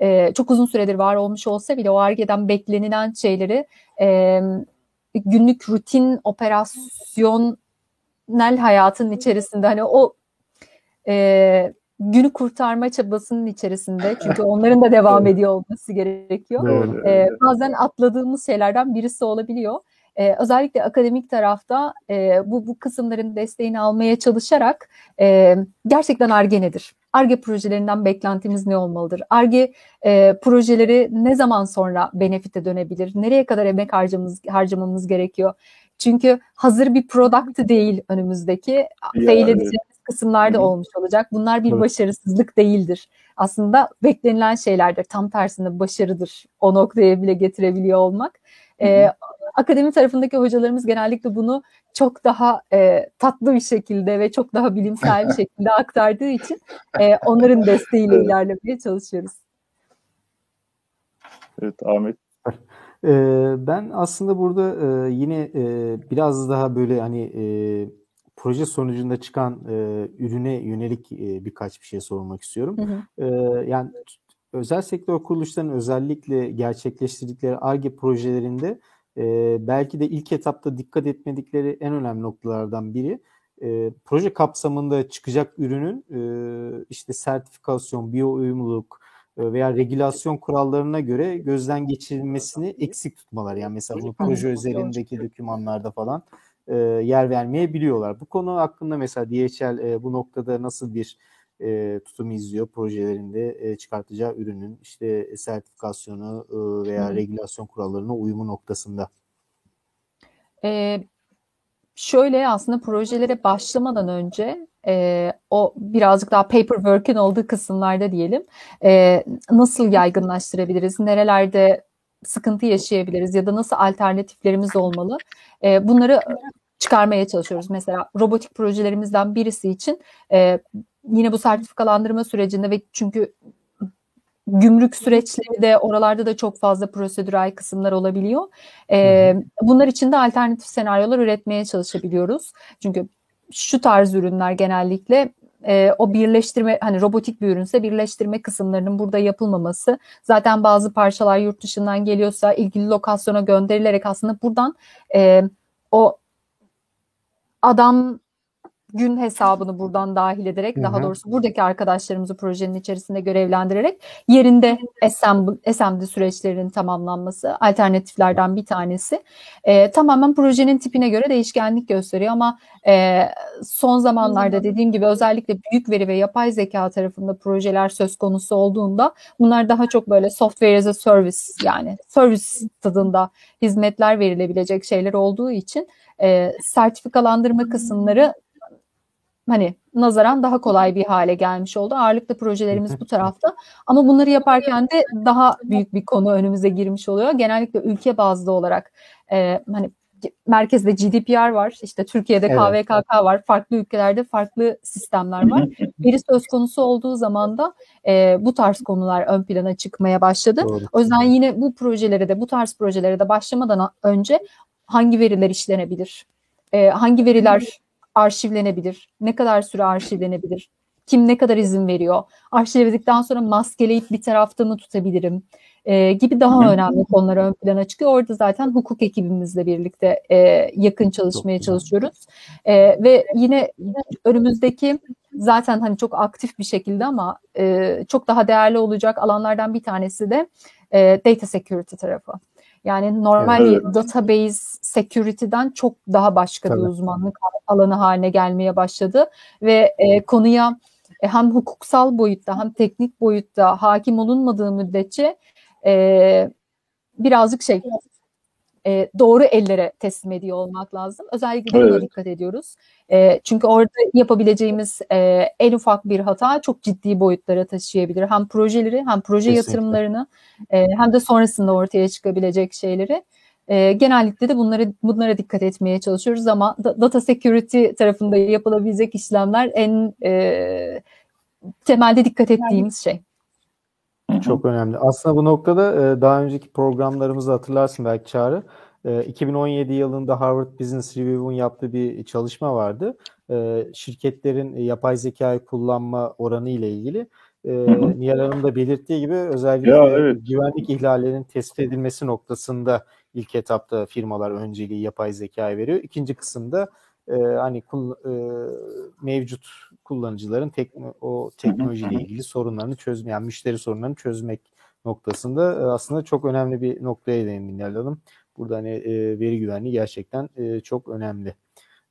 e, çok uzun süredir var olmuş olsa bile o ARGE'den beklenilen şeyleri e, günlük rutin operasyonel hayatın içerisinde hani o e, günü kurtarma çabasının içerisinde çünkü onların da devam ediyor olması gerekiyor. Doğru. E, bazen atladığımız şeylerden birisi olabiliyor. E, özellikle akademik tarafta e, bu, bu kısımların desteğini almaya çalışarak e, gerçekten ARGE nedir? ARGE projelerinden beklentimiz ne olmalıdır? ARGE e, projeleri ne zaman sonra benefite dönebilir? Nereye kadar emek harcamamız, harcamamız gerekiyor? Çünkü hazır bir product değil önümüzdeki. Ya, fail edeceğimiz kısımlarda Hı-hı. olmuş olacak. Bunlar bir evet. başarısızlık değildir. Aslında beklenilen şeylerdir. Tam tersinde başarıdır. O noktaya bile getirebiliyor olmak. Ee, akademi tarafındaki hocalarımız genellikle bunu çok daha e, tatlı bir şekilde ve çok daha bilimsel bir şekilde aktardığı için e, onların desteğiyle ilerlemeye çalışıyoruz. Evet Ahmet. Ben aslında burada yine biraz daha böyle hani proje sonucunda çıkan ürüne yönelik birkaç bir şey sormak istiyorum. Hı hı. Yani özel sektör kuruluşlarının özellikle gerçekleştirdikleri ARGE projelerinde e, belki de ilk etapta dikkat etmedikleri en önemli noktalardan biri e, proje kapsamında çıkacak ürünün e, işte sertifikasyon, biyo uyumluluk e, veya regülasyon kurallarına göre gözden geçirilmesini eksik tutmalar. Yani mesela bunu proje özelindeki dokümanlarda falan e, yer vermeyebiliyorlar. Bu konu hakkında mesela DHL e, bu noktada nasıl bir e, tutum izliyor projelerinde e, çıkartacağı ürünün işte sertifikasyonu e, veya hmm. regülasyon kurallarına uyumu noktasında? Ee, şöyle aslında projelere başlamadan önce e, o birazcık daha paperwork'ün olduğu kısımlarda diyelim e, nasıl yaygınlaştırabiliriz, nerelerde sıkıntı yaşayabiliriz ya da nasıl alternatiflerimiz olmalı e, bunları çıkarmaya çalışıyoruz. Mesela robotik projelerimizden birisi için e, yine bu sertifikalandırma sürecinde ve çünkü gümrük süreçleri de oralarda da çok fazla prosedürel kısımlar olabiliyor. Ee, bunlar için de alternatif senaryolar üretmeye çalışabiliyoruz. Çünkü şu tarz ürünler genellikle e, o birleştirme hani robotik bir ürünse birleştirme kısımlarının burada yapılmaması zaten bazı parçalar yurt dışından geliyorsa ilgili lokasyona gönderilerek aslında buradan e, o adam gün hesabını buradan dahil ederek Hı daha doğrusu buradaki arkadaşlarımızı projenin içerisinde görevlendirerek yerinde assembly, süreçlerinin tamamlanması alternatiflerden bir tanesi. E, tamamen projenin tipine göre değişkenlik gösteriyor ama e, son zamanlarda dediğim gibi özellikle büyük veri ve yapay zeka tarafında projeler söz konusu olduğunda bunlar daha çok böyle software as a service yani service tadında hizmetler verilebilecek şeyler olduğu için e, sertifikalandırma kısımları hani nazaran daha kolay bir hale gelmiş oldu. Ağırlıklı projelerimiz bu tarafta. Ama bunları yaparken de daha büyük bir konu önümüze girmiş oluyor. Genellikle ülke bazlı olarak e, hani merkezde GDPR var. işte Türkiye'de Evet. KVKK var. Farklı ülkelerde farklı sistemler var. Veri söz konusu olduğu zaman da e, bu tarz konular ön plana çıkmaya başladı. Doğru. O yüzden yine bu projelere de bu tarz projelere de başlamadan önce hangi veriler işlenebilir? Ee, hangi veriler arşivlenebilir? Ne kadar süre arşivlenebilir? Kim ne kadar izin veriyor? Arşivledikten sonra maskeleyip bir tarafta mı tutabilirim? Ee, gibi daha önemli konular ön plana çıkıyor. Orada zaten hukuk ekibimizle birlikte e, yakın çalışmaya çalışıyoruz. E, ve yine önümüzdeki zaten hani çok aktif bir şekilde ama e, çok daha değerli olacak alanlardan bir tanesi de e, data security tarafı. Yani normal Evet. bir database security'den çok daha başka bir Tabii. uzmanlık alanı haline gelmeye başladı ve e, konuya e, hem hukuksal boyutta hem teknik boyutta hakim olunmadığı müddetçe e, birazcık şey e, doğru ellere teslim ediyor olmak lazım. Özellikle buna Evet. dikkat ediyoruz. E, çünkü orada yapabileceğimiz e, en ufak bir hata çok ciddi boyutlara taşıyabilir. Hem projeleri hem proje Kesinlikle. yatırımlarını e, hem de sonrasında ortaya çıkabilecek şeyleri. E, genellikle de bunları bunlara dikkat etmeye çalışıyoruz ama da- data security tarafında yapılabilecek işlemler en e, temelde dikkat ettiğimiz şey. Çok önemli. Aslında bu noktada e, daha önceki programlarımızı hatırlarsın belki Çağrı. E, 2017 yılında Harvard Business Review'un yaptığı bir çalışma vardı. E, Şirketlerin yapay zekayı kullanma oranı ile ilgili. E, Nihal Hanım da belirttiği gibi özellikle Ya, evet. güvenlik ihlallerinin tespit edilmesi noktasında ilk etapta firmalar önceliği yapay zekaya veriyor. İkinci kısımda e, hani kul- e, mevcut kullanıcıların tekno, o teknolojiyle ilgili sorunlarını çözme, yani müşteri sorunlarını çözmek noktasında e, aslında çok önemli bir noktaya değindin Nihal Hanım. Burada hani e, veri güvenliği gerçekten e, çok önemli.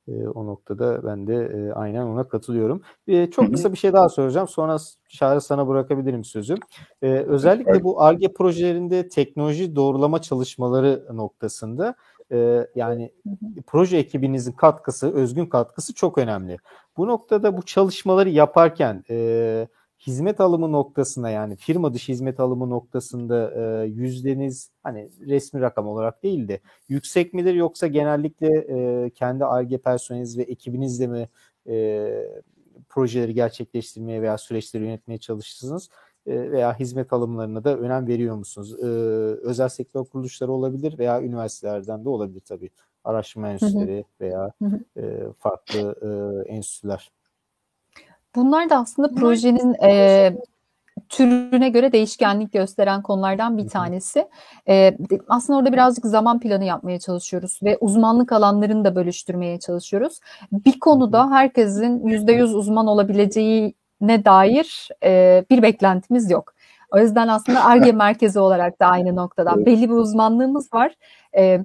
E, o noktada ben de e, aynen ona katılıyorum. E, çok kısa bir şey daha soracağım. Sonra Çağrı sana bırakabilirim sözü. E, özellikle bu ARGE projelerinde teknoloji doğrulama çalışmaları noktasında e, yani proje ekibinizin katkısı, özgün katkısı çok önemli. Bu noktada bu çalışmaları yaparken e, hizmet alımı noktasında yani firma dışı hizmet alımı noktasında e, yüzdeniz hani resmi rakam olarak değil de yüksek midir yoksa genellikle e, kendi ARGE personeliniz ve ekibinizle mi e, projeleri gerçekleştirmeye veya süreçleri yönetmeye çalışırsınız veya hizmet alımlarına da önem veriyor musunuz? E, özel sektör kuruluşları olabilir veya üniversitelerden de olabilir tabii. Araştırma enstitüleri veya Hı hı. e, farklı e, enstitüler. Bunlar da aslında projenin e, türüne göre değişkenlik gösteren konulardan bir tanesi. E, de- aslında orada birazcık zaman planı yapmaya çalışıyoruz ve uzmanlık alanlarını da bölüştürmeye çalışıyoruz. Bir konuda herkesin %100 uzman olabileceğine dair e, bir beklentimiz yok. O yüzden aslında ARGE merkezi olarak da aynı noktadan belli bir uzmanlığımız var. E,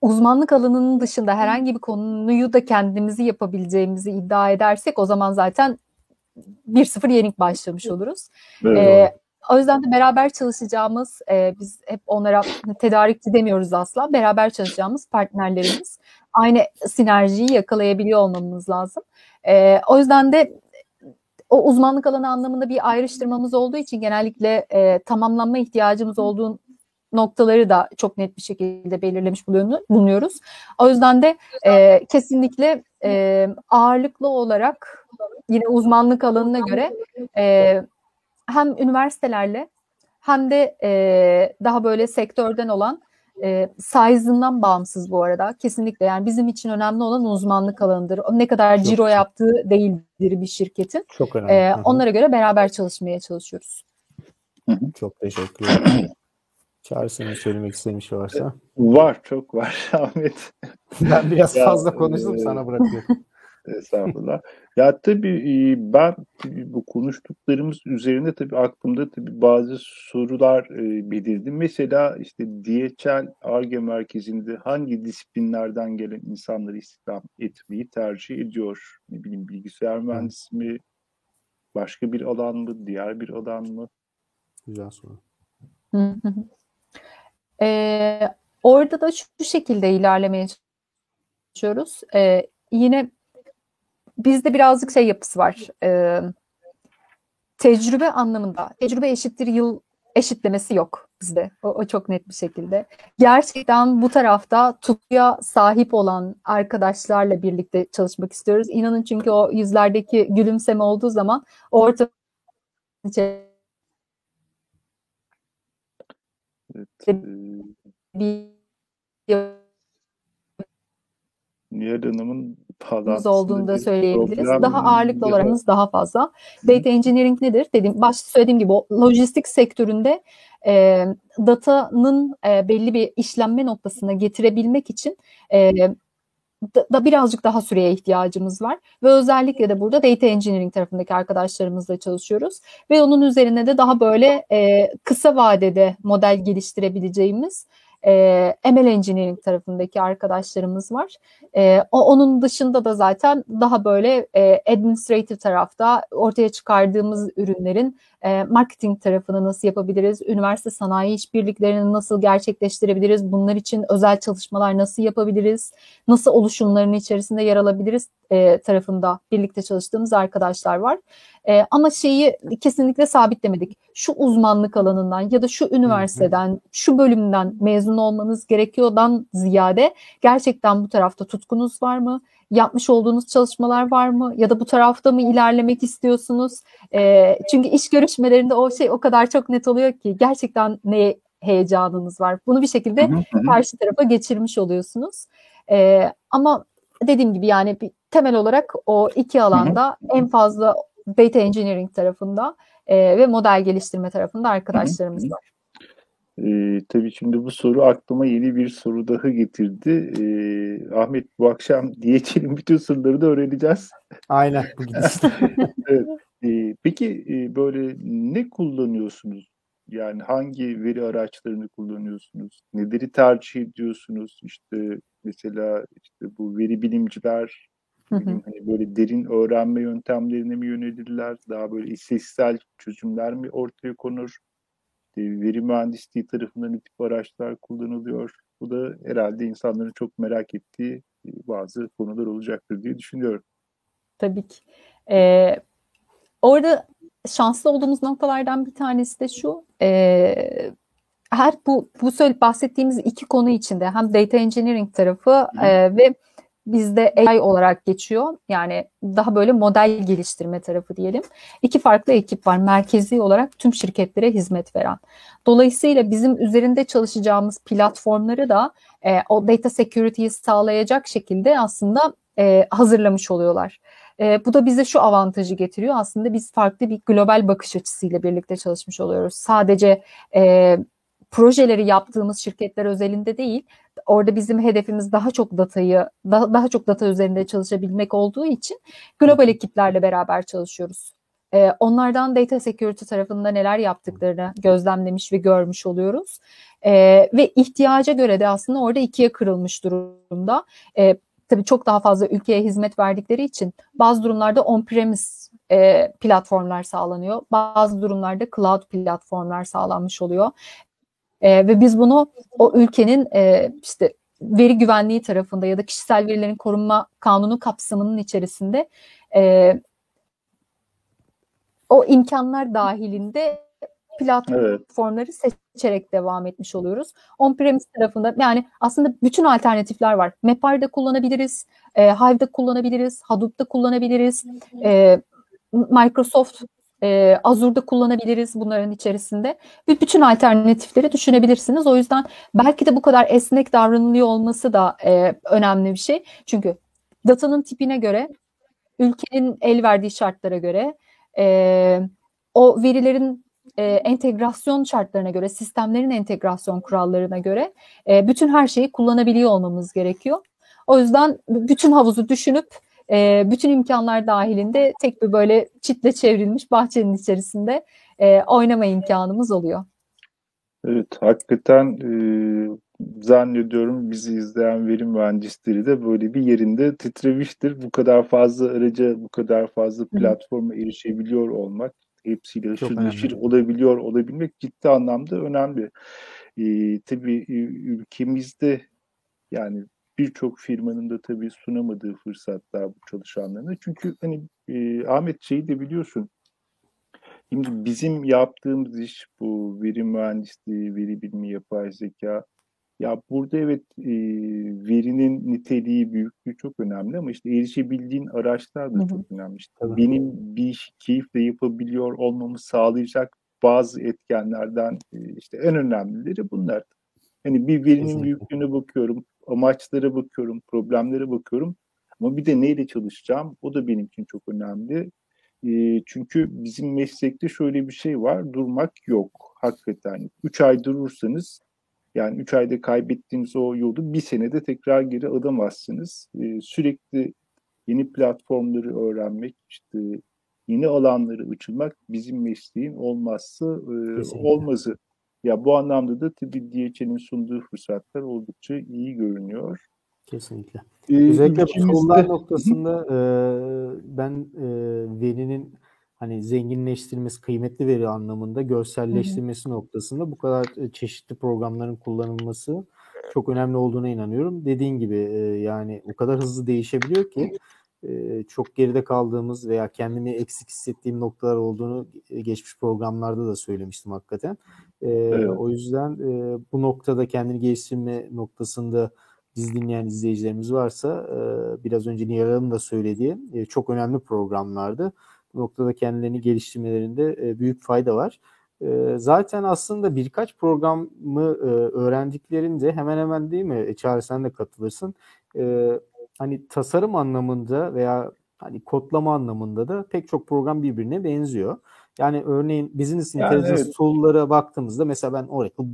uzmanlık alanının dışında herhangi bir konuyu da kendimizi yapabileceğimizi iddia edersek o zaman zaten 1-0 yenik başlamış oluruz. Evet. O yüzden de beraber çalışacağımız, e, biz hep onlara tedarikçi demiyoruz asla, beraber çalışacağımız partnerlerimiz aynı sinerjiyi yakalayabiliyor olmamız lazım. Ee, o yüzden de o uzmanlık alanı anlamında bir ayrıştırmamız olduğu için genellikle e, tamamlanma ihtiyacımız olduğu noktaları da çok net bir şekilde belirlemiş bulunu- bulunuyoruz. O yüzden de e, kesinlikle e, ağırlıklı olarak yine uzmanlık alanına göre e, hem üniversitelerle hem de e, daha böyle sektörden olan e, size'ından bağımsız bu arada. Kesinlikle yani bizim için önemli olan uzmanlık alanıdır. Ne kadar ciro yaptığı değildir bir şirketin. Çok önemli. E, onlara göre beraber çalışmaya çalışıyoruz. Çok teşekkür ederim. Çağrı senin söylemek istediğin bir şey varsa. Var, çok var Ahmet. Ben biraz Ya, fazla konuştum e, sana bırakıyorum. Estağfurullah. Ya tabii e, ben bu konuştuklarımız üzerine tabii aklımda tabii bazı sorular e, belirdi. Mesela işte DHL ARGE merkezinde hangi disiplinlerden gelen insanları istihdam etmeyi tercih ediyor? Ne bileyim bilgisayar mühendisi mi? Başka bir alan mı? Diğer bir alan mı? Güzel soru. Ee, orada da şu şekilde ilerlemeye çalışıyoruz. Ee, yine bizde birazcık şey yapısı var. E, tecrübe anlamında. Tecrübe eşittir yıl eşitlemesi yok bizde. O, o çok net bir şekilde. Gerçekten bu tarafta tutkuya sahip olan arkadaşlarla birlikte çalışmak istiyoruz. İnanın çünkü o yüzlerdeki gülümseme olduğu zaman orta evet. bir Nihal Hanım'ın olduğunu da söyleyebiliriz. Daha ağırlıklı olarak daha fazla. Data engineering nedir? Dediğim, başta söylediğim gibi o lojistik sektöründe e, datanın e, belli bir işlenme noktasına getirebilmek için e, da, da birazcık daha süreye ihtiyacımız var ve özellikle de burada data engineering tarafındaki arkadaşlarımızla çalışıyoruz ve onun üzerine de daha böyle e, kısa vadede model geliştirebileceğimiz e, ML Engineering tarafındaki arkadaşlarımız var. E, o, onun dışında da zaten daha böyle e, administrative tarafta ortaya çıkardığımız ürünlerin e, marketing tarafını nasıl yapabiliriz, üniversite sanayi işbirliklerini nasıl gerçekleştirebiliriz, bunlar için özel çalışmalar nasıl yapabiliriz, nasıl oluşumların içerisinde yer alabiliriz e, tarafında birlikte çalıştığımız arkadaşlar var. E, ama şeyi kesinlikle sabitlemedik. Şu uzmanlık alanından ya da şu üniversiteden, şu bölümden mezun olmanız gerekiyordan ziyade gerçekten bu tarafta tutkunuz var mı? Yapmış olduğunuz çalışmalar var mı? Ya da bu tarafta mı ilerlemek istiyorsunuz? E, çünkü iş görüşmelerinde o şey o kadar çok net oluyor ki gerçekten ne heyecanınız var. Bunu bir şekilde karşı tarafa geçirmiş oluyorsunuz. E, ama dediğim gibi yani bir temel olarak o iki alanda en fazla data engineering tarafında e, ve model geliştirme tarafında arkadaşlarımız var. E, tabii şimdi bu soru aklıma yeni bir soru daha getirdi. E, Ahmet bu akşam DHL'in bütün sırlarını da öğreneceğiz. Aynen. Evet. e, peki e, böyle ne kullanıyorsunuz? Yani hangi veri araçlarını kullanıyorsunuz? Neleri tercih ediyorsunuz? İşte mesela işte bu veri bilimciler Hı hı. Hani böyle derin öğrenme yöntemlerine mi yönelirler? Daha böyle istatistiksel çözümler mi ortaya konur? İşte veri mühendisliği tarafından ne tip araçlar kullanılıyor? Bu da herhalde insanların çok merak ettiği e, bazı konular olacaktır diye düşünüyorum. Tabii ki. Ee, orada şanslı olduğumuz noktalardan bir tanesi de şu. E, her bu bu söyle bahsettiğimiz iki konu içinde hem data engineering tarafı e, ve bizde AI olarak geçiyor. Yani daha böyle model geliştirme tarafı diyelim. İki farklı ekip var. Merkezi olarak tüm şirketlere hizmet veren. Dolayısıyla bizim üzerinde çalışacağımız platformları da e, o data security'yi sağlayacak şekilde aslında e, hazırlamış oluyorlar. E, bu da bize şu avantajı getiriyor. Aslında biz farklı bir global bakış açısıyla birlikte çalışmış oluyoruz. Sadece e, projeleri yaptığımız şirketler özelinde değil, orada bizim hedefimiz daha çok datayı, daha, daha çok data üzerinde çalışabilmek olduğu için global ekiplerle beraber çalışıyoruz. Ee, onlardan data security tarafında neler yaptıklarını gözlemlemiş ve görmüş oluyoruz. Ee, ve ihtiyaca göre de aslında orada ikiye kırılmış durumda. Ee, tabii çok daha fazla ülkeye hizmet verdikleri için bazı durumlarda on-premise e, platformlar sağlanıyor. Bazı durumlarda cloud platformlar sağlanmış oluyor. E, ve biz bunu o ülkenin e, işte veri güvenliği tarafında ya da kişisel verilerin korunma kanunu kapsamının içerisinde e, o imkanlar dahilinde platformları evet. seçerek devam etmiş oluyoruz. On-premise tarafında yani aslında bütün alternatifler var. Mapar'da kullanabiliriz, e, Hive'da kullanabiliriz, Hadoop'ta kullanabiliriz, e, Microsoft e, Azure'da kullanabiliriz bunların içerisinde. Ve bütün alternatifleri düşünebilirsiniz. O yüzden belki de bu kadar esnek davranılıyor olması da e, önemli bir şey. Çünkü datanın tipine göre, ülkenin el verdiği şartlara göre, e, o verilerin e, entegrasyon şartlarına göre, sistemlerin entegrasyon kurallarına göre e, bütün her şeyi kullanabiliyor olmamız gerekiyor. O yüzden bütün havuzu düşünüp e, bütün imkanlar dahilinde tek bir böyle çitle çevrilmiş bahçenin içerisinde e, oynama imkanımız oluyor. Evet, hakikaten e, zannediyorum bizi izleyen verim mühendisleri de böyle bir yerinde titremiştir. Bu kadar fazla araca, bu kadar fazla platforma erişebiliyor olmak, hepsiyle haşır neşir olabiliyor olabilmek ciddi anlamda önemli. E, tabii e, ülkemizde yani birçok firmanın da tabii sunamadığı fırsatlar bu çalışanlarına. Çünkü hani e, Ahmet şeyi de biliyorsun Şimdi bizim yaptığımız iş bu veri mühendisliği, veri bilimi, yapay zeka. Ya burada evet e, verinin niteliği, büyüklüğü çok önemli ama işte erişebildiğin araçlar da çok önemli. İşte benim bir işi keyifle yapabiliyor olmamı sağlayacak bazı etkenlerden e, işte en önemlileri bunlar. Hani bir verinin Kesinlikle. büyüklüğüne bakıyorum, amaçlara bakıyorum, problemlere bakıyorum. Ama bir de neyle çalışacağım? O da benim için çok önemli. E, çünkü bizim meslekte şöyle bir şey var, durmak yok. Hakikaten 3 ay durursanız yani 3 ayda kaybettiğiniz o yolu bir senede tekrar geri alamazsınız. E, sürekli yeni platformları öğrenmek, işte yeni alanları açılmak bizim mesleğin olmazsa e, olmazı. Ya bu anlamda da tabii DHL'in sunduğu fırsatlar oldukça iyi görünüyor. Kesinlikle. Ee, Özellikle ülkemizde... noktasında e, ben e, verinin hani zenginleştirmesi, kıymetli veri anlamında görselleştirmesi hı hı. noktasında bu kadar e, çeşitli programların kullanılması çok önemli olduğuna inanıyorum. Dediğin gibi e, yani o kadar hızlı değişebiliyor ki e, çok geride kaldığımız veya kendimi eksik hissettiğim noktalar olduğunu geçmiş programlarda da söylemiştim hakikaten. E, evet. O yüzden e, bu noktada kendini geliştirme noktasında biz dinleyen izleyicilerimiz varsa e, biraz önce Nihal Hanım da söylediği e, çok önemli programlardı. Bu noktada kendilerini geliştirmelerinde e, büyük fayda var. E, zaten aslında birkaç programı e, öğrendiklerinde hemen hemen değil mi? E, Çağrı sen de katılırsın. E, hani tasarım anlamında veya hani kodlama anlamında da pek çok program birbirine benziyor. Yani örneğin business intelligence yani evet. tool'lara baktığımızda mesela ben Oracle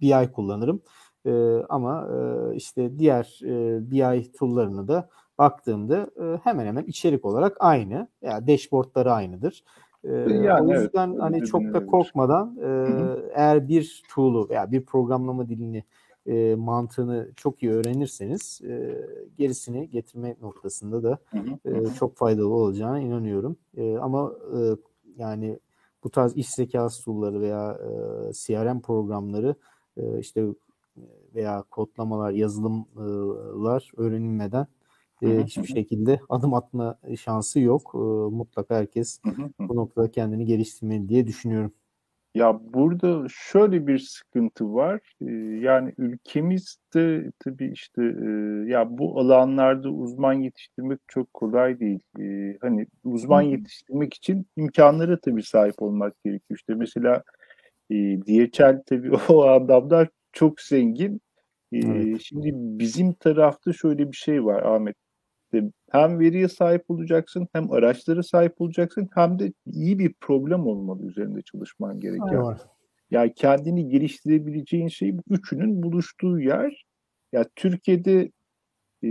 BI kullanırım. E, ama e, işte diğer e, BI tool'larını da baktığımda e, hemen hemen içerik olarak aynı. Ya yani dashboardları aynıdır. E, yani o yüzden evet, hani çok da korkmadan e, eğer bir tool'u veya bir programlama dilini e, mantığını çok iyi öğrenirseniz e, gerisini getirme noktasında da e, çok faydalı olacağına inanıyorum. E, ama e, yani bu tarz iş zekası tool'ları veya e, CRM programları e, işte veya kodlamalar, yazılımlar öğrenilmeden e, hiçbir şekilde adım atma şansı yok. E, mutlaka herkes bu noktada kendini geliştirmeli diye düşünüyorum. Ya burada şöyle bir sıkıntı var. Yani ülkemizde tabii işte ya bu alanlarda uzman yetiştirmek çok kolay değil. Hani uzman yetiştirmek için imkanlara tabii sahip olmak gerekiyor. İşte mesela DHL tabii o anlamda çok zengin. Evet. Şimdi bizim tarafta şöyle bir şey var Ahmet. Hem veriye sahip olacaksın, hem araçlara sahip olacaksın, hem de iyi bir problem olmalı üzerinde çalışman gerekiyor. Evet. Yani kendini geliştirebileceğin şey bu üçünün buluştuğu yer. Ya Türkiye'de e,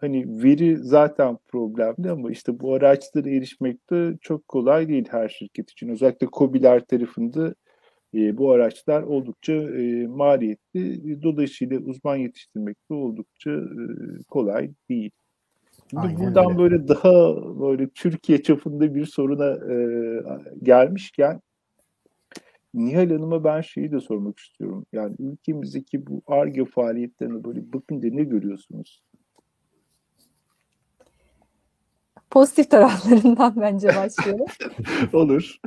hani veri zaten problemli ama işte bu araçlara erişmek de çok kolay değil her şirket için. Özellikle COBİ'ler tarafında e, bu araçlar oldukça e, maliyetli. Dolayısıyla uzman yetiştirmek de oldukça e, kolay değil. Şimdi Aynen buradan öyle. böyle daha böyle Türkiye çapında bir soruna e, gelmişken Nihal Hanım'a ben şeyi de sormak istiyorum. Yani ülkemizdeki bu ARGE faaliyetlerine böyle bakınca ne görüyorsunuz? Pozitif taraflarından bence başlayalım. Olur.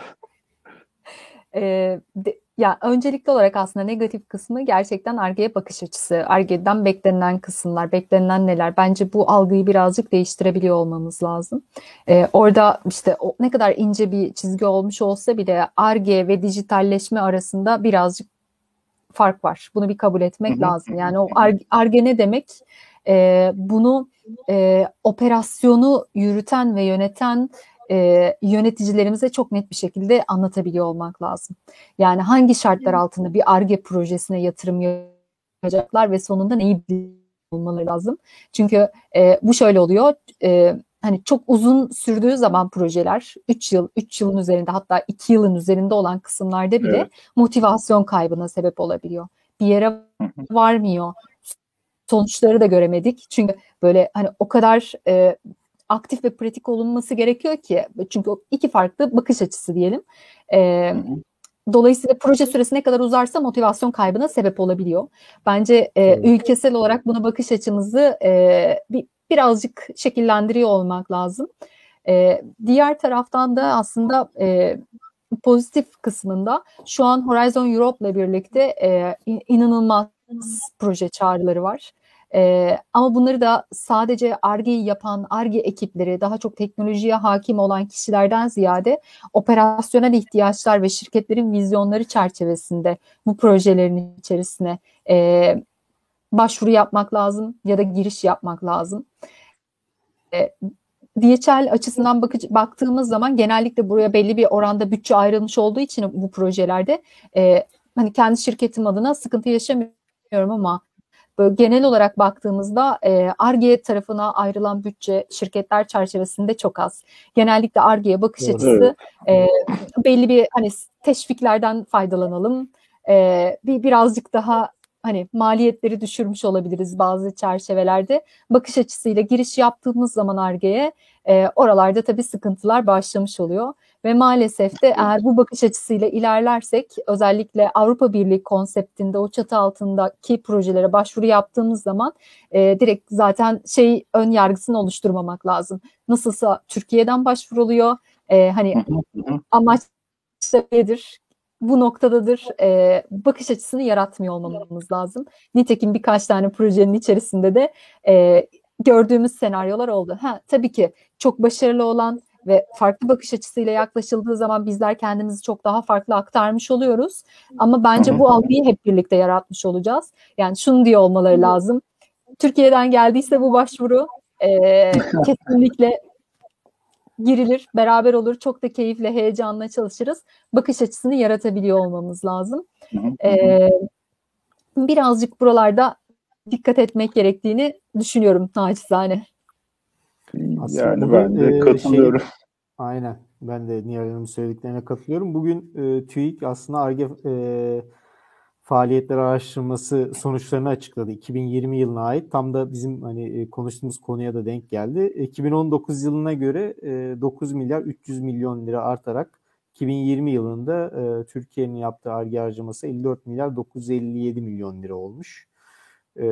E, de, ya öncelikli olarak aslında negatif kısmı gerçekten Arge'ye bakış açısı. Arge'den beklenen kısımlar, beklenen neler? Bence bu algıyı birazcık değiştirebiliyor olmamız lazım. E, orada işte o, ne kadar ince bir çizgi olmuş olsa bile Arge ve dijitalleşme arasında birazcık fark var. Bunu bir kabul etmek lazım. Yani o Arge ne demek? E, bunu e, operasyonu yürüten ve yöneten e, yöneticilerimize çok net bir şekilde anlatabiliyor olmak lazım. Yani hangi şartlar altında bir ARGE projesine yatırım yapacaklar ve sonunda neyi olmaları lazım. Çünkü e, bu şöyle oluyor. E, hani çok uzun sürdüğü zaman projeler 3 yıl, 3 yılın üzerinde hatta 2 yılın üzerinde olan kısımlarda bile evet. motivasyon kaybına sebep olabiliyor. Bir yere varmıyor. Sonuçları da göremedik. Çünkü böyle hani o kadar e, aktif ve pratik olunması gerekiyor ki çünkü iki farklı bakış açısı diyelim. E, Dolayısıyla proje süresi ne kadar uzarsa motivasyon kaybına sebep olabiliyor. Bence e, ülkesel olarak buna bakış açımızı e, bir, birazcık şekillendiriyor olmak lazım. E, diğer taraftan da aslında e, pozitif kısmında şu an Horizon Europe ile birlikte e, inanılmaz proje çağrıları var. Ee, ama bunları da sadece ARGE'yi yapan ARGE ekipleri, daha çok teknolojiye hakim olan kişilerden ziyade operasyonel ihtiyaçlar ve şirketlerin vizyonları çerçevesinde bu projelerin içerisine e, başvuru yapmak lazım ya da giriş yapmak lazım. E, DHL açısından bakıcı, baktığımız zaman genellikle buraya belli bir oranda bütçe ayrılmış olduğu için bu projelerde e, hani kendi şirketim adına sıkıntı yaşamıyorum ama Böyle genel olarak baktığımızda ARGE e, tarafına ayrılan bütçe şirketler çerçevesinde çok az. Genellikle ARGE'ye bakış evet. açısı e, belli bir hani teşviklerden faydalanalım. E, bir birazcık daha hani maliyetleri düşürmüş olabiliriz bazı çerçevelerde. Bakış açısıyla giriş yaptığımız zaman ARGE'ye e, oralarda tabii sıkıntılar başlamış oluyor. Ve maalesef de eğer bu bakış açısıyla ilerlersek özellikle Avrupa Birliği konseptinde o çatı altındaki projelere başvuru yaptığımız zaman e, direkt zaten şey ön yargısını oluşturmamak lazım. Nasılsa Türkiye'den başvuruluyor. E, hani amaç nedir? bu noktadadır e, bakış açısını yaratmıyor olmamız lazım. Nitekim birkaç tane projenin içerisinde de e, gördüğümüz senaryolar oldu. Ha, tabii ki çok başarılı olan ve farklı bakış açısıyla yaklaşıldığı zaman bizler kendimizi çok daha farklı aktarmış oluyoruz. Ama bence bu algıyı hep birlikte yaratmış olacağız. Yani şunu diyor olmaları lazım. Türkiye'den geldiyse bu başvuru e, kesinlikle girilir, beraber olur. Çok da keyifle, heyecanla çalışırız. Bakış açısını yaratabiliyor olmamız lazım. Ee, birazcık buralarda dikkat etmek gerektiğini düşünüyorum naçizane. Aslında yani ben de e, katılıyorum. Şey, aynen. Ben de Nihal Hanım'ın söylediklerine katılıyorum. Bugün e, TÜİK aslında ARGE e, faaliyetler araştırması sonuçlarını açıkladı. 2020 yılına ait. Tam da bizim hani e, konuştuğumuz konuya da denk geldi. 2019 yılına göre 9 milyar 300 milyon lira artarak 2020 yılında e, Türkiye'nin yaptığı ARGE harcaması 54 milyar 957 milyon lira olmuş. E,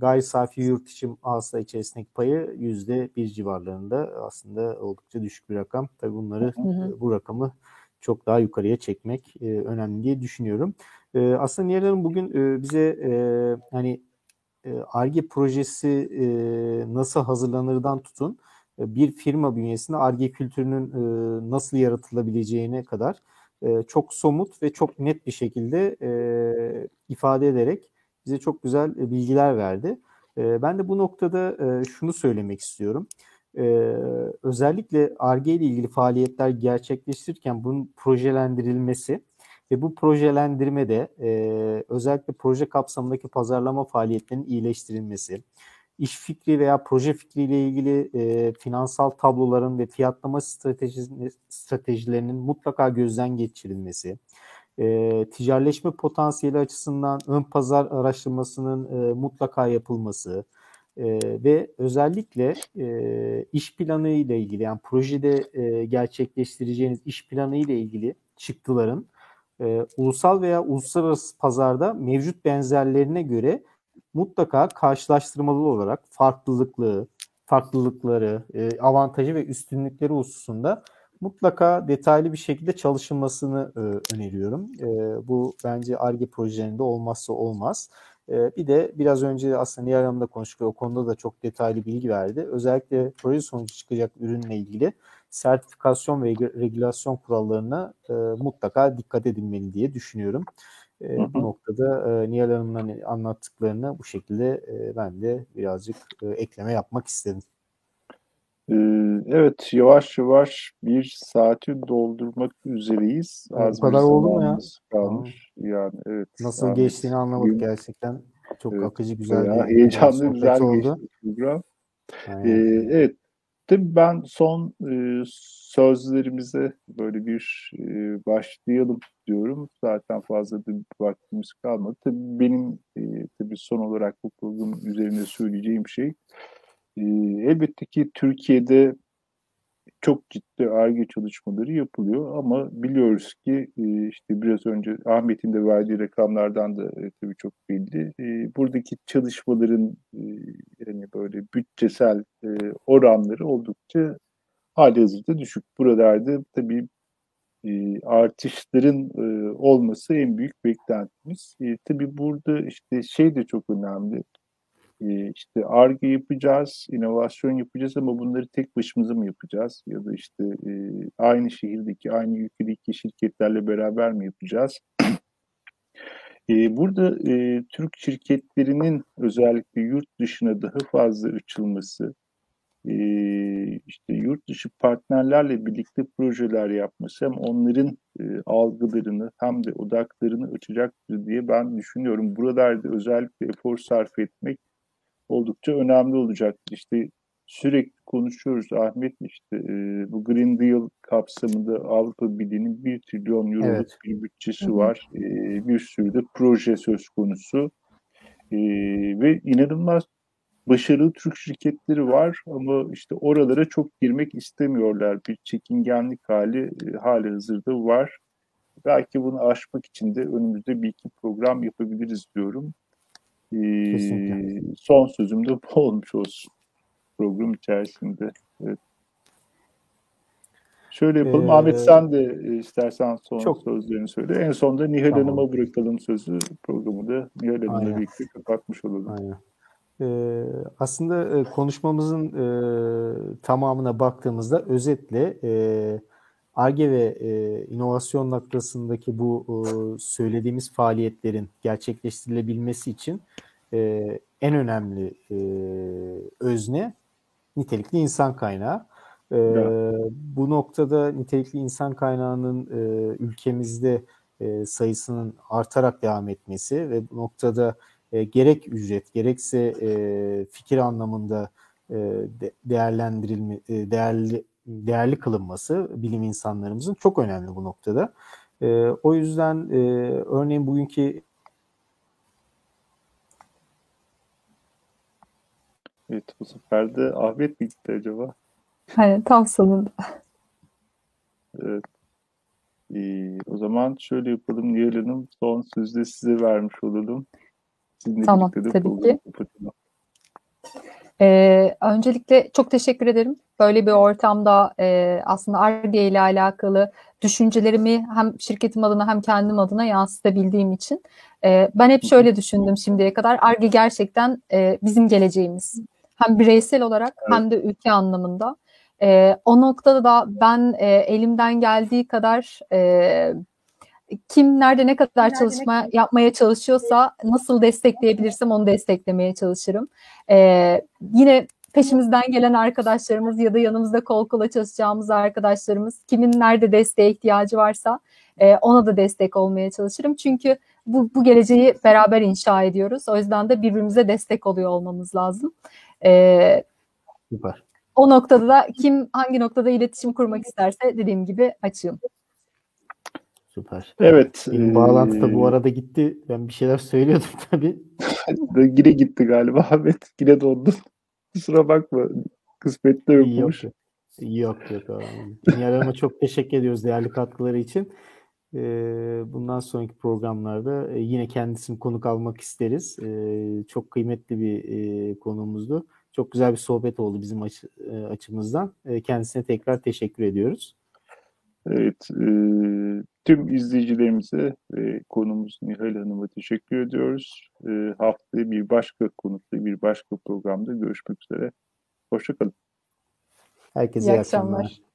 gayri safi yurt içi hasıla içerisindeki payı yüzde bir civarlarında aslında oldukça düşük bir rakam. Tabii bunları hı hı. bu rakamı çok daha yukarıya çekmek e, önemli diye düşünüyorum. E, aslında Nihal Hanım bugün e, bize e, hani ARGE e, projesi e, nasıl hazırlanırdan tutun e, bir firma bünyesinde ARGE kültürünün e, nasıl yaratılabileceğine kadar e, çok somut ve çok net bir şekilde e, ifade ederek bize çok güzel e, bilgiler verdi. E, ben de bu noktada e, şunu söylemek istiyorum. Özellikle ARGE ile ilgili faaliyetler gerçekleştirirken bunun projelendirilmesi ve bu projelendirmede e, özellikle proje kapsamındaki pazarlama faaliyetlerinin iyileştirilmesi, iş fikri veya proje fikriyle ilgili e, finansal tabloların ve fiyatlama stratejilerinin mutlaka gözden geçirilmesi, e, ticaretleşme potansiyeli açısından ön pazar araştırmasının e, mutlaka yapılması e, ve özellikle e, iş planı ile ilgili yani projede e, gerçekleştireceğiniz iş planı ile ilgili çıktıların e, ulusal veya uluslararası pazarda mevcut benzerlerine göre mutlaka karşılaştırmalı olarak farklılıklı, farklılıkları, e, avantajı ve üstünlükleri hususunda mutlaka detaylı bir şekilde çalışılmasını e, öneriyorum. E, bu bence ARGE projelerinde olmazsa olmaz. E, bir de biraz önce aslında Nihal Hanım da konuştuk o konuda da çok detaylı bilgi verdi. Özellikle proje sonucu çıkacak ürünle ilgili sertifikasyon ve regülasyon kurallarına e, mutlaka dikkat edilmeli diye düşünüyorum. E, bu noktada e, Nihal Hanım'ın hani anlattıklarını bu şekilde e, ben de birazcık e, ekleme yapmak istedim. Evet, yavaş yavaş bir saati doldurmak üzereyiz. Az bu kadar oldu mu ya? kalmış. Yani evet. Nasıl geçtiğini anlamadık gerçekten. Çok evet, akıcı güzel bir heyecanlı güzel oldu. program. Ee, evet Tabii ben son e, sözlerimize böyle bir e, başlayalım diyorum. Zaten fazla da bir vaktimiz kalmadı. Tabii benim e, tabii son olarak bu program üzerinde söyleyeceğim şey e, elbette ki Türkiye'de çok ciddi ARGE çalışmaları yapılıyor ama biliyoruz ki e, işte biraz önce Ahmet'in de verdiği rakamlardan da e, tabii çok belli. E, buradaki çalışmaların yani böyle bütçesel oranları oldukça hali hazırda düşük. Buralarda tabii artışların olması en büyük beklentimiz. Tabii burada işte şey de çok önemli işte ARGE yapacağız, inovasyon yapacağız ama bunları tek başımıza mı yapacağız? Ya da işte aynı şehirdeki, aynı ülkedeki şirketlerle beraber mi yapacağız? burada Türk şirketlerinin özellikle yurt dışına daha fazla açılması, işte yurt dışı partnerlerle birlikte projeler yapması hem onların algılarını hem de odaklarını açacaktır diye ben düşünüyorum. Buralarda özellikle efor sarf etmek oldukça önemli olacaktır. İşte sürekli konuşuyoruz Ahmet işte e, bu Green Deal kapsamında Avrupa Birliği'nin 1 trilyon euroluk evet. bir bütçesi Hı-hı. var. E, bir sürü de proje söz konusu. E, ve inanılmaz başarılı Türk şirketleri var ama işte oralara çok girmek istemiyorlar. Bir çekingenlik hali e, hali hazırda var. Belki bunu aşmak için de önümüzde bir iki program yapabiliriz diyorum. Kesinlikle. son sözüm de bu olmuş olsun program içerisinde. Evet. Şöyle yapalım. Ee, Ahmet sen de istersen son çok, sözlerini söyle. En sonunda Nihal tamam. Hanım'a bırakalım sözü. Programı da Nihal Hanım'la birlikte kapatmış olalım. Aynen. Ee, aslında konuşmamızın e, tamamına baktığımızda özetle e, ARGE ve e, inovasyon noktasındaki bu e, söylediğimiz faaliyetlerin gerçekleştirilebilmesi için e, en önemli e, özne nitelikli insan kaynağı. E, evet. Bu noktada nitelikli insan kaynağının e, ülkemizde e, sayısının artarak devam etmesi ve bu noktada e, gerek ücret gerekse e, fikir anlamında e, de, değerlendirilme e, değerli değerli kılınması bilim insanlarımızın çok önemli bu noktada. E, o yüzden e, örneğin bugünkü Evet bu sefer de Ahmet mi gitti acaba? Hani tam sonunda. Evet. Ee, o zaman şöyle yapalım. Nihal Hanım son sözde size vermiş olalım. Sizinle tamam tabii ki. Ee, öncelikle çok teşekkür ederim. Böyle bir ortamda e, aslında ARGE ile alakalı düşüncelerimi hem şirketim adına hem kendim adına yansıtabildiğim için. E, ben hep şöyle düşündüm şimdiye kadar. ARGE gerçekten e, bizim geleceğimiz. Hem bireysel olarak evet. hem de ülke anlamında. E, o noktada da ben e, elimden geldiği kadar e, kim nerede ne kadar nerede çalışma ne yapmaya çalışıyorsa nasıl destekleyebilirsem onu desteklemeye çalışırım. Ee, yine peşimizden gelen arkadaşlarımız ya da yanımızda kol kola çalışacağımız arkadaşlarımız kimin nerede desteğe ihtiyacı varsa e, ona da destek olmaya çalışırım. Çünkü bu, bu geleceği beraber inşa ediyoruz. O yüzden de birbirimize destek oluyor olmamız lazım. Ee, Süper. O noktada da kim hangi noktada iletişim kurmak isterse dediğim gibi açığım. Süper. Evet. Benim bağlantı da bu arada gitti. Ben bir şeyler söylüyordum tabii. Yine gitti galiba Ahmet. Yine dondun. Kusura bakma. Kısmette yokmuş. Yok yok. yok, Nihal çok teşekkür ediyoruz değerli katkıları için. Bundan sonraki programlarda yine kendisini konuk almak isteriz. Çok kıymetli bir konumuzdu. Çok güzel bir sohbet oldu bizim açımızdan. Kendisine tekrar teşekkür ediyoruz. Evet, e, tüm izleyicilerimize ve konumuz Nihal Hanım'a teşekkür ediyoruz. E, haftaya bir başka konukla bir başka programda görüşmek üzere. Hoşçakalın. Herkese iyi, iyi akşamlar. akşamlar.